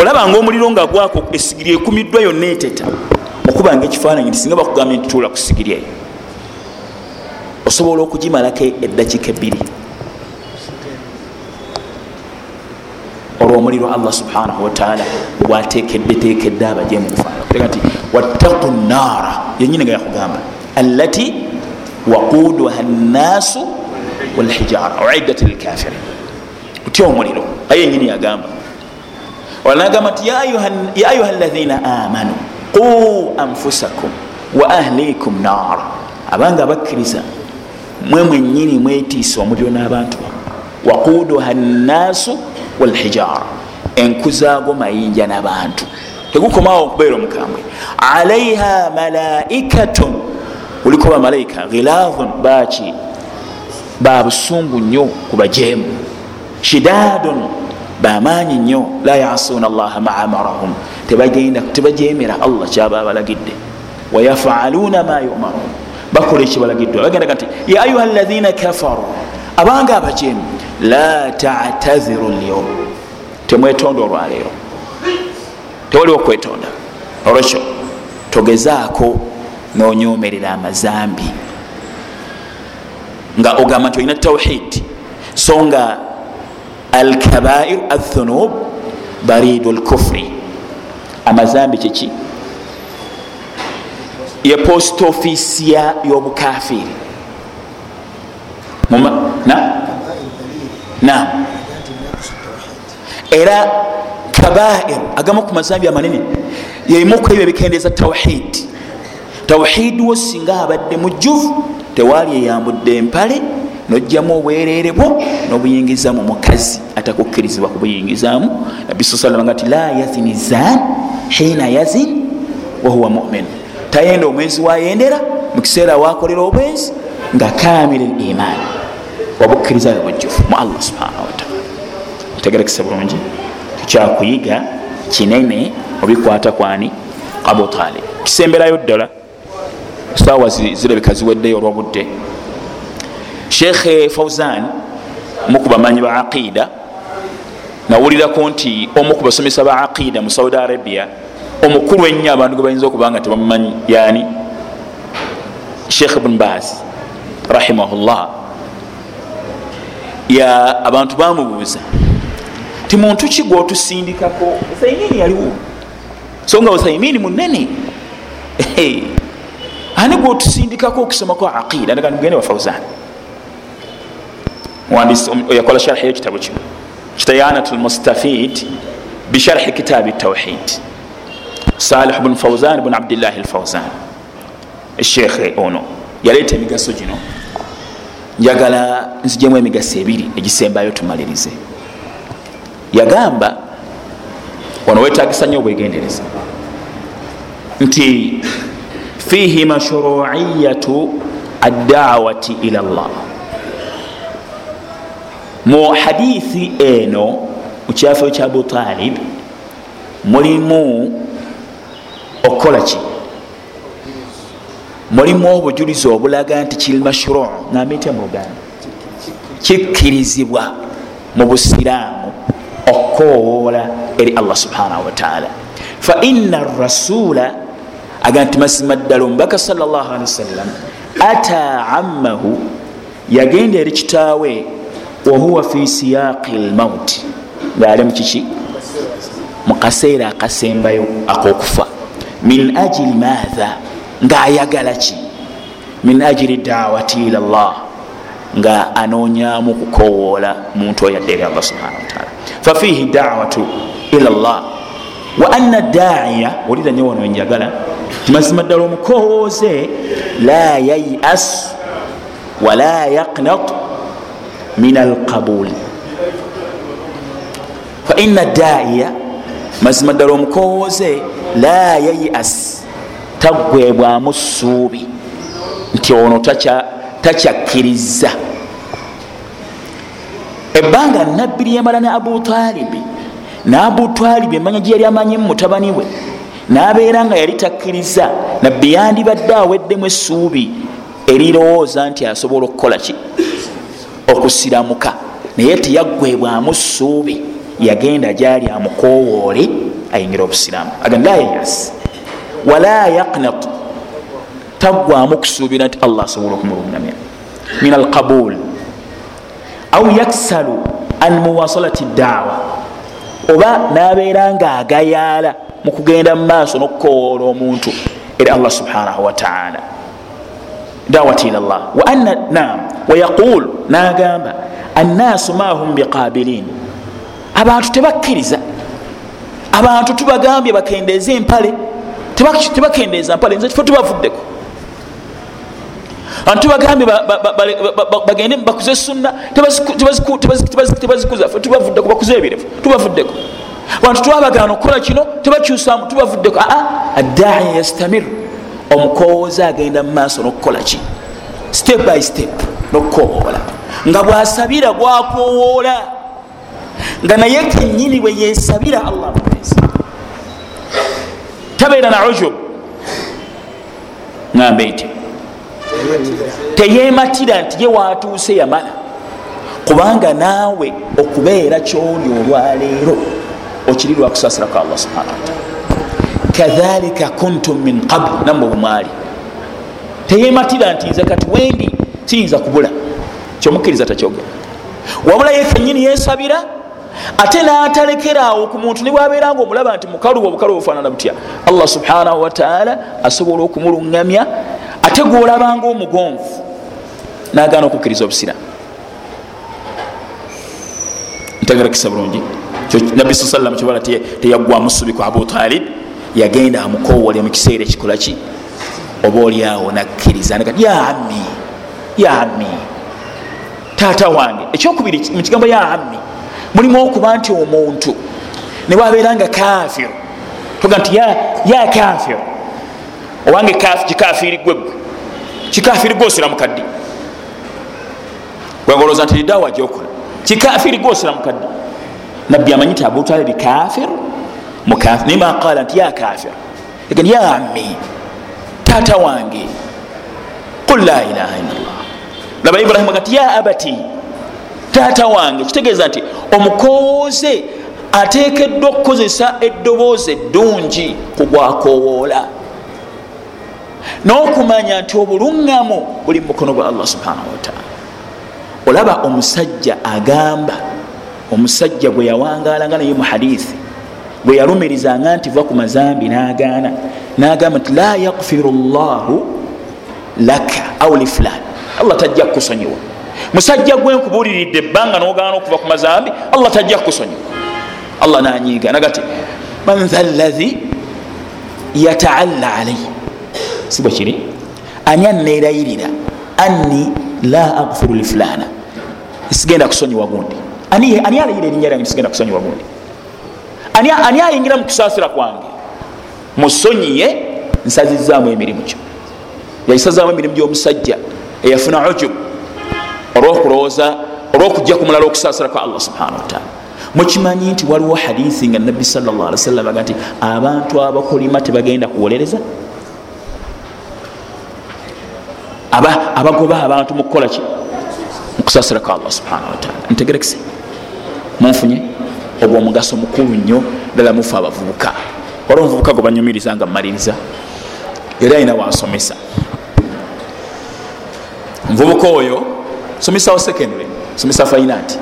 Olabanga omuliro nga gwako esigiri ekumiddwa yonna eteta okuba nga ekifaananyi nti singa bakugambye nti tuula ku sigiri eyo osobola okugimalako eddakiika ebbiri olwomuliro allah subhanahu wataala bwatekedde tekedde abajemu kufaanaa nti wattaku naara yenyini nga yakugamba allati waquduha nnaasu walhijara uiddat lilkafirin utya omuliro? Aye yenyini yagamba. Olanagamba nti ya ayuha ladhina amanu qu anfusakum wa ahlikum naara. Abanga abakkiriza mwe mwenyini mwetiisa omuliro n'abantu waquduha nnaasu walhijara enkuzago mayinja nabantu. Tegukomawo okubeera omukambwe. Alaiha malaikatun kuliko bamalaika ghilaahun baki babusungu nnyo kubajemu shidadun bamaanyi nnyo. La yasuuna allaha ma amarahum. Tebajemera allah kyaba abalagidde. Wayafaaluuna ma yumarun bakola ekibalagiddwa bagendaga nti ya ayuha lahina kafaru. Abanga abajemu la tataziru lyom temwetonda olwaleero tewaliwo okwetonda olwekyo togezaako nonyomerera amazambi nga ogamba nti olina tawhid so nga alkabair athunub baridu lkufri amazambi kiki ye post office y'obukafiri nam era kabair agamu ku mazambi amanene yemukuebyo ebikendeeza tawhid. Tawhidi wo singa abadde mujjuvu tewali eyambudde empale nojjamu obwerere bwo nobuyingizamu mukazi atakukkirizibwa kubuyingizamu nabbi sa salama nga ti la yazini zan hina yazin wahuwa mumin. Tayenda omwezi wayendera mukiseera wakolera obwenzi nga kamira limaani wabukkiriza bwebujjufu mu allah subhanahu wataala otegerekese bulungi tukyakuyiga kinene obikwata kwani? Abu talib. Kisemberayo ddala saawa zirabika ziweddeyo olwobudde. Shekhe fauzan mukubamanyi ba aqida nawulirako nti omu ku basomesa ba aqida mu saudi arabia omukulu ennyo abantu ge bayinza okuba nga tebamumanyi yani sheikh bn baz rahimahullah abantu bamubuuza ti muntu ki gwotusindikako? Usaimini yaliwo. So nga usaimini munene ani gwotusindikako okusomako aqida? Ndaga nigende wa fauzan yakola sharhi yekitabu kino. Kitayanat lmustafid bisharhi kitabi tawhid salih bn fauzan bn abdillahi lfauzan sheikhe ono yaleeta emigaso gino njagala nzijemu emigaso ebiri egisembayo tumalirize. Yagamba wano wetagisa nnyo obwegendereza nti fihi mashruiyatu addawati ila llah mu hadithi eno mukyafo kya abu talib mulimu okukola ki mulimu obujulizi obulaga nti kiri mashru nambite mu luganda kikkirizibwa mu busiraamu okukowoola eri allah subhanahu wataala faina rasula aga nti mazima ddala omubaka wasallam ata ammahu yagenda eri kitaawe wahuwa fi siyaqi lmauti ngaali mukiki mukaseera akasembayo akokufa. Min ajili maatha ngaayagala ki? Min ajili dawati ila llah nga anoonyamu kukowoola muntu oyo adde eri allah subhana wataala fafihi dawatu ila llah wa anna daiya olira nyo wono njagala timazima ddala omukowooze la yayas wala yaqnat min alqabuli faina daiya mazima ddala omukowooze la yayas taggwebwamu ssuubi nti ono takyakkiriza. Ebbanga nabbi lyemala ne abu talibi ne abu talibi emanya gye yali amanyi mutabani we nabeera nga yali takkiriza nabbi yandibadde aweddemu essuubi erirowooza nti asobola okukola ki? Okusiramuka. Naye teyaggwebwamu ssuubi yagenda gyali amukowoole ayingira obusiraamu. Aganda yayas wala yaqnat. Taggwamu kusuubira nti allah asobola okumulungamya min alqabul. Au yaksalu an muwasalati dawa oba nabeera nga agayaala mu kugenda mu maaso n'okukowoola omuntu eri allah subhanahu wataala dawati ila llah waana nam wayaqul nagamba annaasu mahum biqabilin abantu tebakkiriza. Abantu tubagambye bakendeeza empale tebakendeeza mpale nze kifo tubavuddeko abantu tubagambye bagende bakuze sunna tebazikuza fe tubavuddeko bakuze ebirefu tubavuddeko. Abantu twabagaana okukola kino tebakyusamu tubavuddeko. Aa addaiya yastamir omukowooza agenda mu maaso n'okukola ki? Step by step n'okukowoola nga bwasabira gwakowoola nga naye kenyini bwe yesabira allah mupesa tabeera na ujub. Ŋambe nti teyematira nti ye watuuse yamala. Kubanga naawe okubeera kyoli olwaleero okiri lwakusasirako allah subhana wataala kadhalika kuntum min qabl namwe bumwali teyematira nti nze kati wendi siyinza kubula. Kyomukkiriza takyogera. Wabula ye kenyini yesabira ate natalekerawo ku muntu nibwabeera nga omulaba nti mukaluba obukalu bufaanana butya? Allah subhanahu wataala asobola okumuluŋgamya ate gwolabanga omugonvu nagaana okukkiriza obusiramu ntagala kisa bulungi. Nabbi sa sallam kibala teyaggwamu subi ku abu talib yagenda amukowole mu kiseera ekikola ki? Oba oliawo nakkiriza nagati ya ammi ya ammi taata wange. Ekyokubiri mu kigambo ya ammi mulimu okuba nti omuntu. Newabeera nga kafiru toga nti ya kafiru owange kikafiri gwegwe kikafiri gwosira mukaddi. Gwegoloza nti lidawa gyokola kikafiri gwosira mukaddi. Nabbi amanyi ti abutalibi kafiru nima qala nti ya kafiru egani ya ammi taata wange. Qul la ilaha illallah laba ibrahimu agati ya abati taata wange kitegeeza nti omukowooze ateekeddwa okukozesa eddoboozi eddungi kugwakowoola n'okumanya nti obuluŋŋamu buli mukono gwa allah subhanahu wataala olaba omusajja agamba omusajja gwe yawangaalanga naye mu hadithi gwe yalumirizanga nti va ku mazambi n'agaana n'agamba nti la yakfiru llahu laka au lifulan allah tajja kukusonyiwa musajja gwe nkubuliridde ebbanga n'ogaana okuva ku mazambi allah tajja kukusonyiwa. Allah nanyiiga nagati man tha llahi yataalla alaihi si bwe kiri? Ani aneerayirira anni la agfiru lifulana sigenda kusonyiwa gundi. Ani alayira erinnya lyange sigenda kusonyiwa gundi? Ani ayingira mu kusaasira kwange? Musonyiye nsazizaamu emirimu kyo yayisazaamu emirimu gyomusajja eyafuna ujub olwokulowooza olwokujja ku mulala okusaasira kwa allah subhanahu wataala mukimanyi nti waliwo hadithi nga nabbi sawasalam aga nti abantu abakolima tebagenda kuwolereza? Abagoba abantu mukukolaki mukusasira kwa allah subhanahu wataala ntegerekise munfunye? Ogwo omugaso mukulu nnyo ddala mufe abavubuka. Waliwo omuvubuka gwe banyumiriza nga mumaliriza era alina wansomesa omuvubuka oyo somesawo secondary somesa fainanti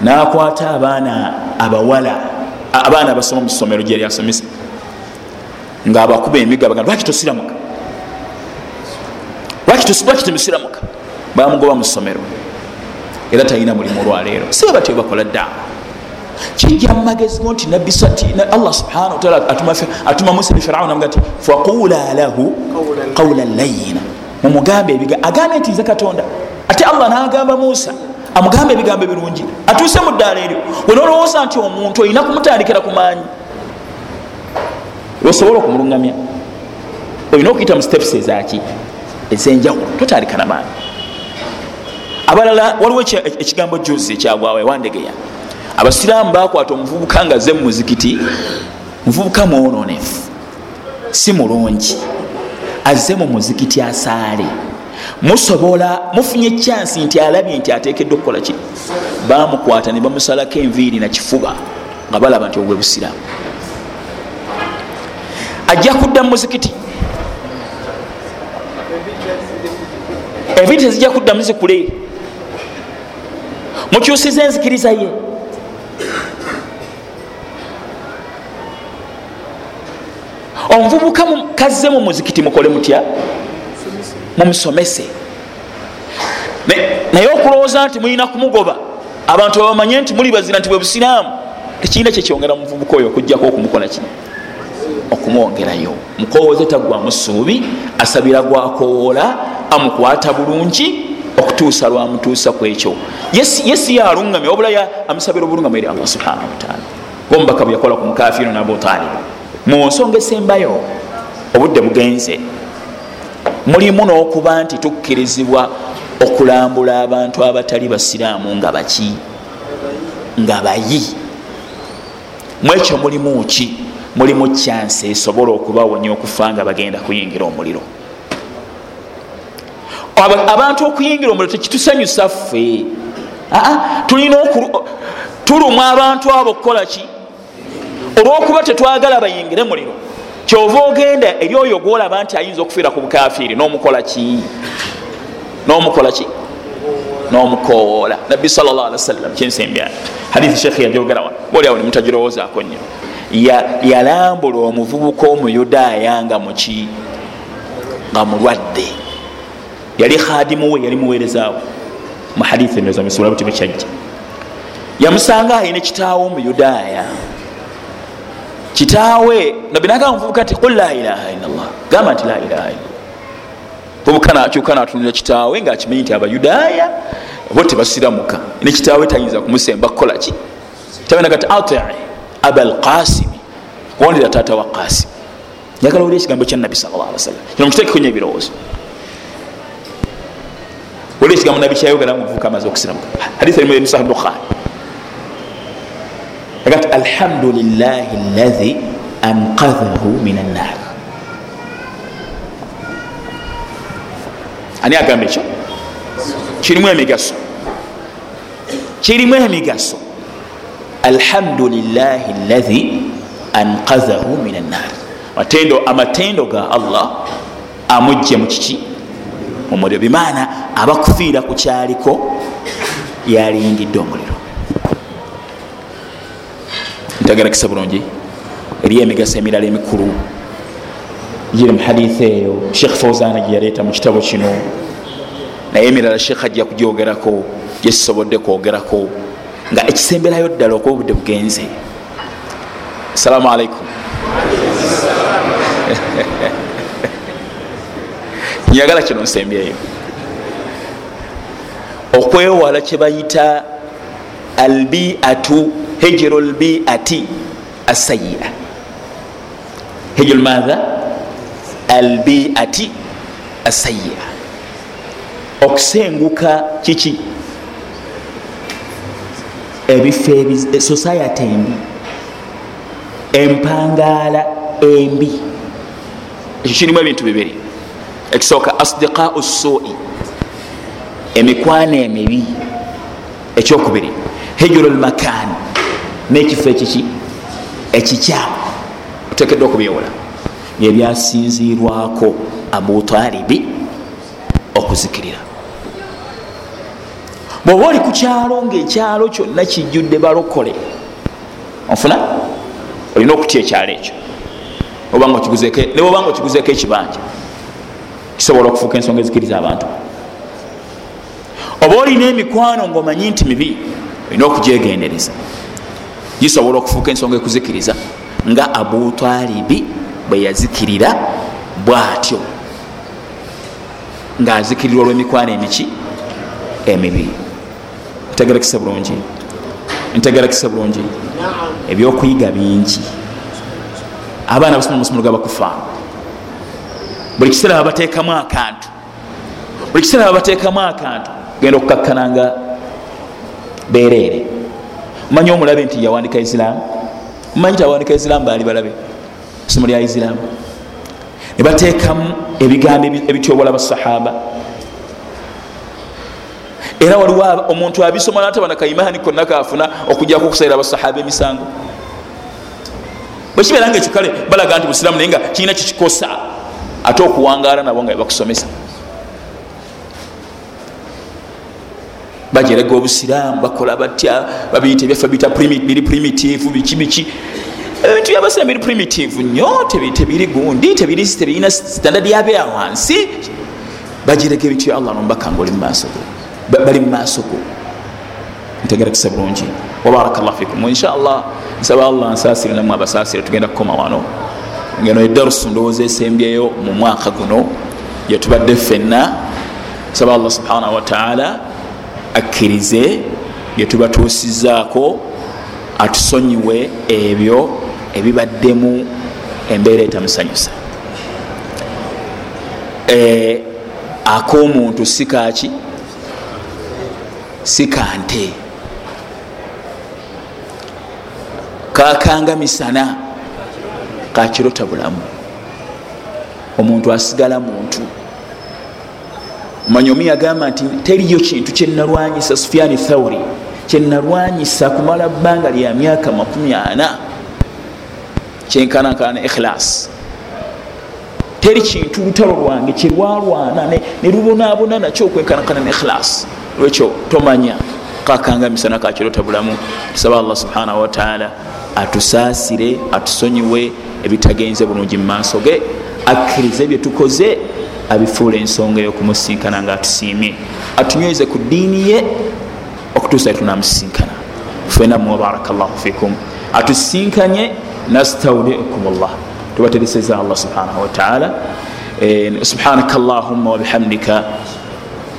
nakwata abaana abawala abaana abasoma mu somero gye lyasomesa nga abakuba emiga baga lwaki tosiramuka lwaki temusiramuka bamugoba mu somero era talina mulimu olwaleero si batyo bakola dda. Kijja mumagezi go nti allah subhana wataala atuma musa ne firauna amuga nti faqula lahu qawlan layina mumugambe ebiga agambe nti nze katonda. Ate allah nagamba musa amugambe ebigambo ebirungi. Atuuse mu ddaala eryo. Wenolowooza nti omuntu olina kumutandikira ku maanyi osobola okumulungamya olina okuyita mu steps ezaki ezenjawulo. Totandika namaanyi abalala waliwo ekigambo juzi ekyagwawo ewandegeya. Abasiraamu bakwata omuvubuka nga ze mumuzikiti muvubuka mwononefu si mulungi azze mu muzikiti asaale. Musobola mufunye ekyansi nti alabye nti atekeddwa okukola ki? Bamukwata ne bamusalako enviiri nakifuba nga balaba nti obwe busiraamu. Ajja kudda mu muzikiti. Enviiri tezijja kuddamu zikule. Mukyusiza enzikiriza ye omuvubuka kazze mu muzikiti mukole mutya? Mumusomese. Naye okulowooza nti mulina kumugoba abantu babamanye nti muli bazira nti bwe busiraamu. Tekirina kyekyongera muvubuka oyo okujjako okumukola ki? Okumwongerayo. Mukowooze taggwamu ssuubi asabira gwakowoola amukwata bulungi okutuusa lwamutuusa ku ekyo. Yesi yalungamye wabula amusabira obulungamu eri allah subhanahu wataala ngaomubaka bwe yakola ku mukafiru nabutalib mu nsonga esembayo obudde bugenze mulimu n'okuba nti tukkirizibwa okulambula abantu abatali basiraamu nga baki? Nga bayi. Mwekyo mulimu ki? Mulimu kyansi esobola okubawonya okufa nga bagenda kuyingira omuliro. Abantu okuyingira omuliro tekitusanyusa ffe. Tulina tulumwa abantu abo okukola ki olwokuba tetwagala bayingire muliro kyova ogenda eri oyo gwolaba nti ayinza okufiira ku bukafiiri nomukola ki? Nomukola ki? Nomukowoola nabbi sawasalam kyensembya hadithi shekhe yajogerawa oliawo nemutagirowoozaako nnyo. Yalambula omuvubuka omuyudaaya nga muki nga mulwadde. Yali khadimu we yali muweerezaawo mu hadithi enozamisibula butimu kyajja yamusanga ayina kitaawo omuyudaaya kitaawe. Nabinagamba muvubuka nti qul la ilaha illallah. Gamba nti la ilaha illallah. Vubuka nakyuka natunulira kitaawe ngaakimanyi nti abayudaaya bo tebasiramuka. Ne kitaawe tayinza kumusemba kukolaki tabenaga ti ati abalqasimi wondera taata wa qasimu njagala oli ekigambo kyanabbi sal llah wasallam kino mukiteekeko nyo ebirowoozo. Oli ekigambo nabbi kyayogera muvubuka amaze okusiramuka. Hadisi erimu emusah bukhari agati alhamdulilahi lahi anqadhahu min annar ani agamba ekyo kirimu emigaso kirimu emigaso alhamdulilahi lahi anqadhahu min annar amatendo ga allah amujje mukiki mumuliro bimaana abakufiira ku kyaliko yalingidde omuliro ntagerakisa bulungi. Eriyo emigaso emirala emikulu. Giri muhaditha eyo sheekh fauzana gyeyaleeta mu kitabo kino. Naye emirala sheekh ajja kugyogerako gyekisobodde kwogerako. Nga ekisemberayo ddala okuba obudde bugenze. Assalamu alaikum njagala kino nsembyeyo. Okwewala kyebayita albiatu hijiru lbiati asayia hijiru matha albiati asayia okusenguka kiki? Ebifo society embi. Empangaala embi. Ekyo kirimu ebintu bibiri. Ekisooka asdiqau sui emikwano emibi. Ekyokubiri hijuru lmakan nekifo ekiki ekikyamu otekedde okubyewola byebyasinzirwako abutalibi okuzikirira. Bwoba oli ku kyalo ngaekyalo kyonna kijjudde balokole onfuna? Olina okutya ekyalo ekyo? Nebwoba nga okiguzeeko ekibanja kisobola okufuuka ensonga ezikiriza abantu. Oba olina emikwano ngaomanyi nti mibi olina okugyegendereza gisobola okufuuka ensonga ekuzikiriza nga abutalibi bwe yazikirira bwatyo. Ngaazikirirwa olwemikwano emiki? Emibi ntegerekisa bulungi. Ntegerekisa bulungi. Ebyokuyiga bingi. Abaana basoma musomo gabakufaano buli kiseera babateekamu akantu. Buli kiseera babateekamu akantu. Genda okukakkananga bereere manyi omulabe nti yawandika isilaamu manyi tawandika isilaamu baali balabe? Isomo lya isilaamu nebateekamu ebigambo ebityobola basahaba. Era waliwo omuntu abisoma nataba nakaimani konna kafuna okujjako okusalira basahaba emisango. Bwekibeera nga ekyo kale balaga nti busiraamu naye nga kirina kikikosa ate okuwangaala nabo nga bebakusomesa bajerega obusiraamu bakola batya babiyita ebyaffe biyita biri primitive biki biki. Ebintu byabasiraamu biri primitive nnyo tebiri gundi tebirina standard yabya wansi. Bajerega ebintu bya allah nomubaka nga oli mumaasoko bali mumaasoko ntegerakisa bulungi. Wabaraka llah fikum. Inshallah nsaba allah nsaasire namwe abasaasire tugenda kukoma wano. Ngeno edarusu ndowooza esembyeyo mu mwaka guno yetubadde ffenna. Nsaba allah subhanahu wataala akkirize byetubatuusizaako atusonyiwe ebyo ebibaddemu embeera etamusanyusa. E, ak'omuntu si kaki si kante kakanga misana kakirota bulamu. Omuntu asigala muntu manya omu yagamba nti teriyo kintu kyenalwanyisa sufiani thauri kyenalwanyisa kumala bbanga lya myaka makumi ana. Kyenkanankana ne ikhlas teri kintu lutalo lwange kyelwalwana nelubonabona nakyo okwenkanankana ne ikhlas lwekyo tomanya kakanga misana kakirota bulamu tusaba allah subhanahu wataala atusaasire atusonyiwe ebitagenze bulungi mu maaso ge akkirize byetukoze abifuula ensonga eyokumusinkana nga atusiimye atunyweze ku ddiini ye okutuusa tunamusinkana fena mwe baraka llahu fikum atusinkanye nastaudikum llah tubatereseza allah subhanahu wataala subhanaka allahumma wabihamdika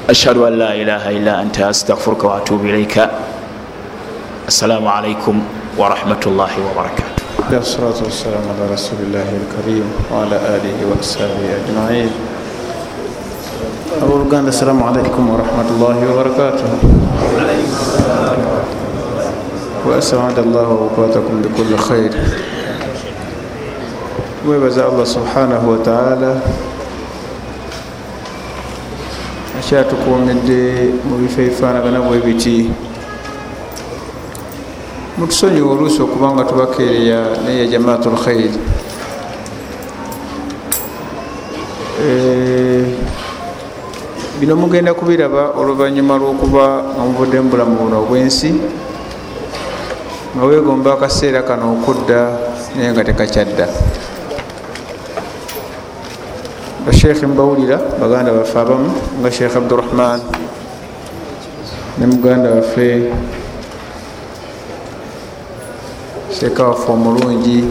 ashhadu an la ilaha illa anta astagfiruka waatubu ilaika assalamu alaikum warahmatullahi wabarakatuh الصلاة والسلام على رسول الله الكريم وعلى آله وأصحابه أجمعين أولوغان السلام عليكم ورحمة الله وبركاته وأسعد الله أوقاتكم بكل خير webaza allah subhanahu wataala akyatukuumidde mu bifo ebifaanagana bwe biti mutusonyiwa oluusi okuba nga tubakeereya naye jamaatu lkhairi bino mugenda kubiraba oluvanyuma lwokuba nga muvudde mu bulamu buno obwensi nga wegomba akaseera kano okudda naye nga tekakyadda. Basheekhe mubawulira baganda baffe abamu nga sheekh abdurahman ne muganda waffe seeka waffe omulungi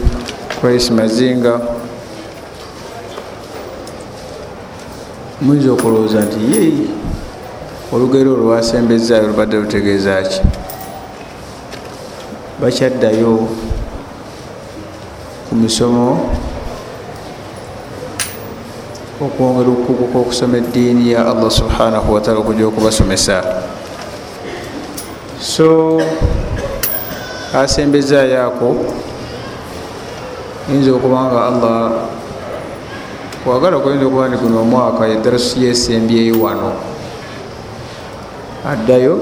kwesi mazinga muyinza okulowooza nti ye olugero olwasembezaayo lubadde lutegeeza ki? Bakyaddayo ku misomo okwongera okukuguka okusoma eddiini ya allah subhanahu wataala okujja okubasomesa. So asembezaayo ako yinza okuba nga allah kwagala kuyinza okuba ndi guno omwaka edarasi yesembyeyo wano. Addayo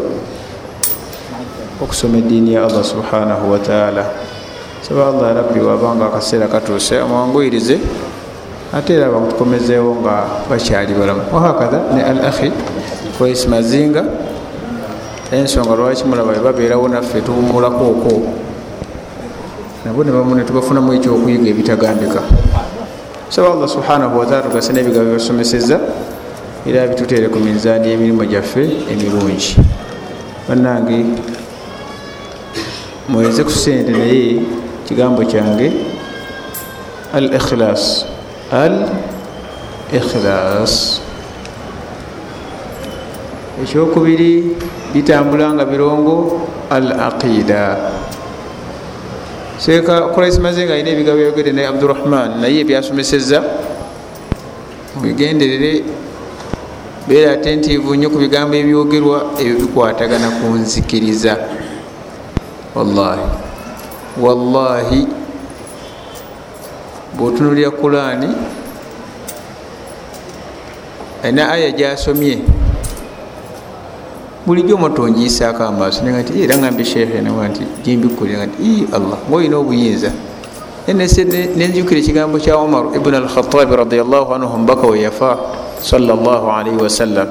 okusoma eddiini ya allah subhanahu wataala saba allah rabbi wabanga akaseera katuuse amwanguyirize ate era bakutukomezeewo nga bakyali balamu. Wahakatha ne al akhi kwesi mazinga ensonga lwaki mulaba babeerawo naffe tuwumulakooko nabo nebamu netubafunamu ekyokuyiga ebitagambika saba allah subhanahu wataala tugase n'ebigambo byebasomeseza era bituteere ku minzaani y'emirimu gyaffe emirungi. Bannange mweze ku sente naye kigambo kyange al ikhilas al ikhilas ekyokubiri bitambula nga birongo al aqida seeka kuraisimaze nga alina ebigambo byayogedde ne abdurahman naye ebyasomeseza mubigenderere beera atentivu nnyo ku bigambo ebyogerwa ebyo bikwatagana ku nzikiriza. Wallahi. Wallahi. Bwotunulira kurani alina aya gyasomye bulijjo motongiisaako amaaso nga nti era ngambe sheekhe nawa nti gyembikulira nti allah ngaolina obuyinza. Nenzijukira ekigambo kya omar ibn alkhatabi radiallahu anhu mubaka we yafa sallallahu alaihi wasallam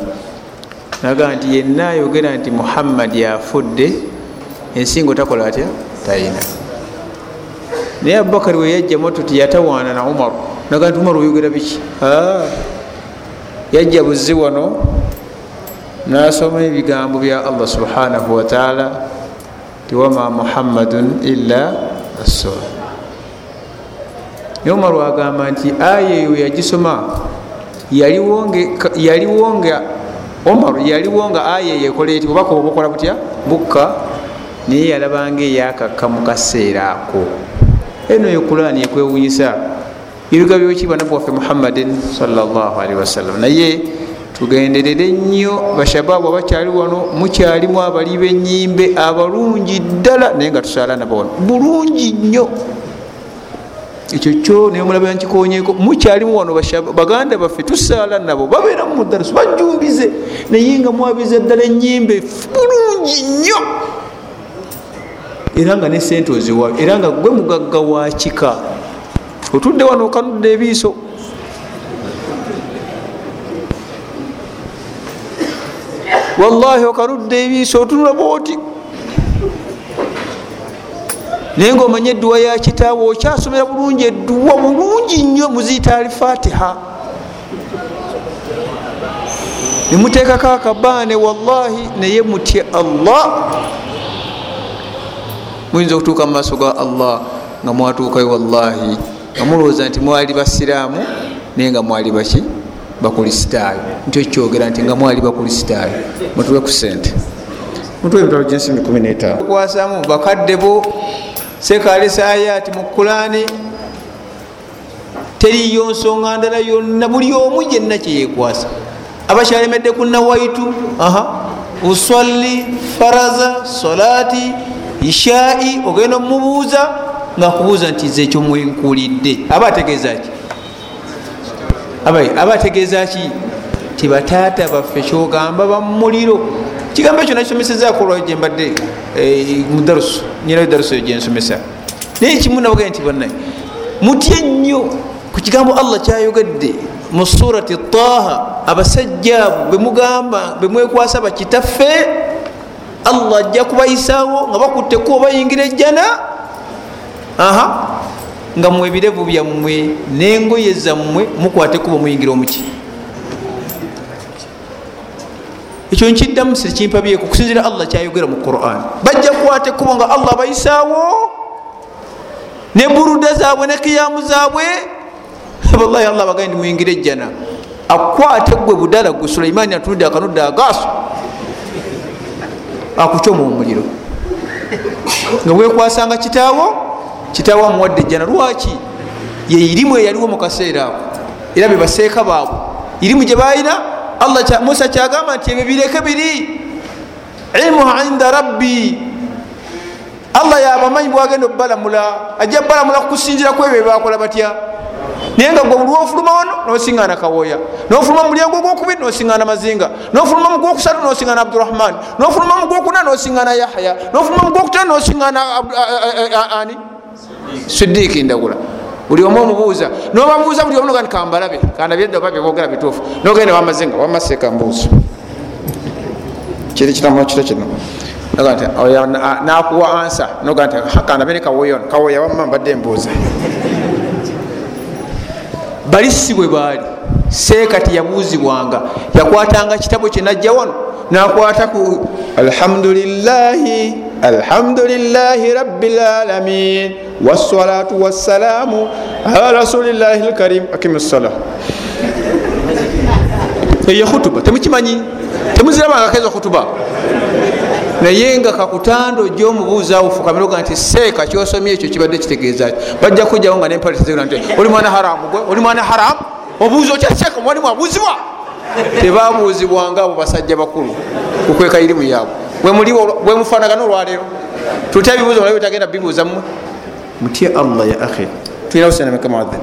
nagaa nti yenna ayogera nti muhammad yafudde ensingo takola atya? Talina naye abubakari we yajjamu tuti yatawaana na umar. Naga nti umar oyogera biki? Yajja buzzi wano nasoma ebigambo bya allah subhanahu wataala ti wama muhammadun illa rasul. Naye umar wagamba nti aya eyo yagisoma yaliwo nga omar yaliwo nga aya eyo ekola eti bubaka obukola butya? Bukka naye yalabanga eyakakka mu kaseera ako. Eno yo kurani ekwewunyisa ebiga byokiba nabbi waffe muhammadin salllahalihi wasallam naye tugenderere nnyo bashababu abakyali wano mukyalimu abali benyimbe abalungi ddala naye nga tusaala nabo wano bulungi nnyo. Ekyo kyo nemulabira nkikonyeko. Mukyalimu wano baganda baffe tusaala nabo babeera mu darasu bajumbize naye nga mwabiza ddala enyimbe bulungi nnyo. Era nga ne sente oziwayo era nga gwe mugagga wa kika. Otudde wano okanudde ebiiso wallahi okanudde ebiiso otunula bwoti naye nga omanye edduwa ya kitaawe okyasomera bulungi edduwa bulungi nnyo muziyita alifatiha nemuteekako akabaane wallahi naye mutye allah. Muyinza okutuuka mu maaso ga allah nga mwatuukayo wallahi. Nga mulowooza nti mwali basiraamu naye nga mwali baki bakulisitaayo nti ekyogera nti nga mwali bakulisitaayo mutube ku sente mutuwe emitalo gyensimi 15 okwasamu bakadde bo sekalesa ayati mu kulani teriyo nsonga ndala yonna. Buli omu yenna kyeyekwasa abakyalemedde ku nawaitu uswali faraza solati ishai ogenda omumubuuza ngaakubuuza nti ze ekyo mwenkulidde aba ategeeza ki aba ategeeza ki? Ti bataata baffe kyogamba bamuliro kigambo ekyo nakisomesezaako olwayo gyembadde eh, mudarusu nyinayo darusu eyo gyensomesa naye kimu nabaga nti bannaye mutye nnyo ku kigambo allah kyayogedde mu surati taha abasajja abo bemugamba bemwekwasa bakitaffe allah ajja kubayisaawo nga bakutteko bayingira ejjana. Aha nga mwe ebirevu byammwe n'engoye zammwe mukwatekuba muyingira omuki ekyo nkiddamu sikimpabyeko okusinzira allah kyayogera mu quran. Bajja kukwata ekkubo nga allah abayisaawo ne buruda zaabwe ne kiyamu zaabwe. Wallahi allah bagaye ndi muyingira ejjana. Akwate gwe budala gwe sulaimaani atunudde akanudde agaaso akucoma omuliro. Nga bwekwasanga kitaawo kitaawo amuwadde ejjana lwaki ye irimu eyaliwo mu kaseera ako era bebaseeka baabwe irimu gye balina allah musa kyagamba nti ebyo bireke biri ilmuha inda rabbi allah yabamanyi bwagenda obalamula ajja balamula kukusinzira ku ebyo byebakola batya naye nga gwe lwofuluma wano nosiŋana kawoya nofuluma mu mulyango ogwokubiri nosiŋana mazinga nofuluma mu gwokusatu nosiŋana abdurahman nofuluma mu gwokuna nosiŋana yahya nofuluma mu gwokutano nosiŋana ani sidiiki ndagula. Buli omu omubuuza nobabuuza buli omu nogani kambalabe kandabye oba byebogera bituufu. Nogenda wamazinga wamaseeka mbuuzo kiri kiramu kiro kino. Noga na- nakuwa ansa. Noga nti "Ha, kandabe ne kawoya ono kawoya wamma mbadde mbuuza. Bali si bwe baali. Seeka teyabuuzibwanga yakwatanga kitabo kye najja wano nakwata ku alhamdulillahi alhamdulillahi rabilalamin wassalatu wassalaamu ala rasulillahi lkarim akimi ssala eyo khutuba temukimanyi? Temuzirabanga keza khutuba. Naye nga kakutanda ojja omubuuzaawo fukamiroga nti seeka kyosomye ekyo kibadde kitegeeza ki? Bajja kujjawo nga nempale tezegera nti oli mwana haramu gwe oli mwana haramu? Obuuzi otya? Seeka mwalimu abuuzibwa tebabuuzibwanga abo basajja bakulu kukweka irimu yaabwe. Bwe mufaanagana olwaleero tutya ebibuuzo mulabe bitagenda bibuuza mmwe mutye allah ya akhi. Tulinawo senameka muadhin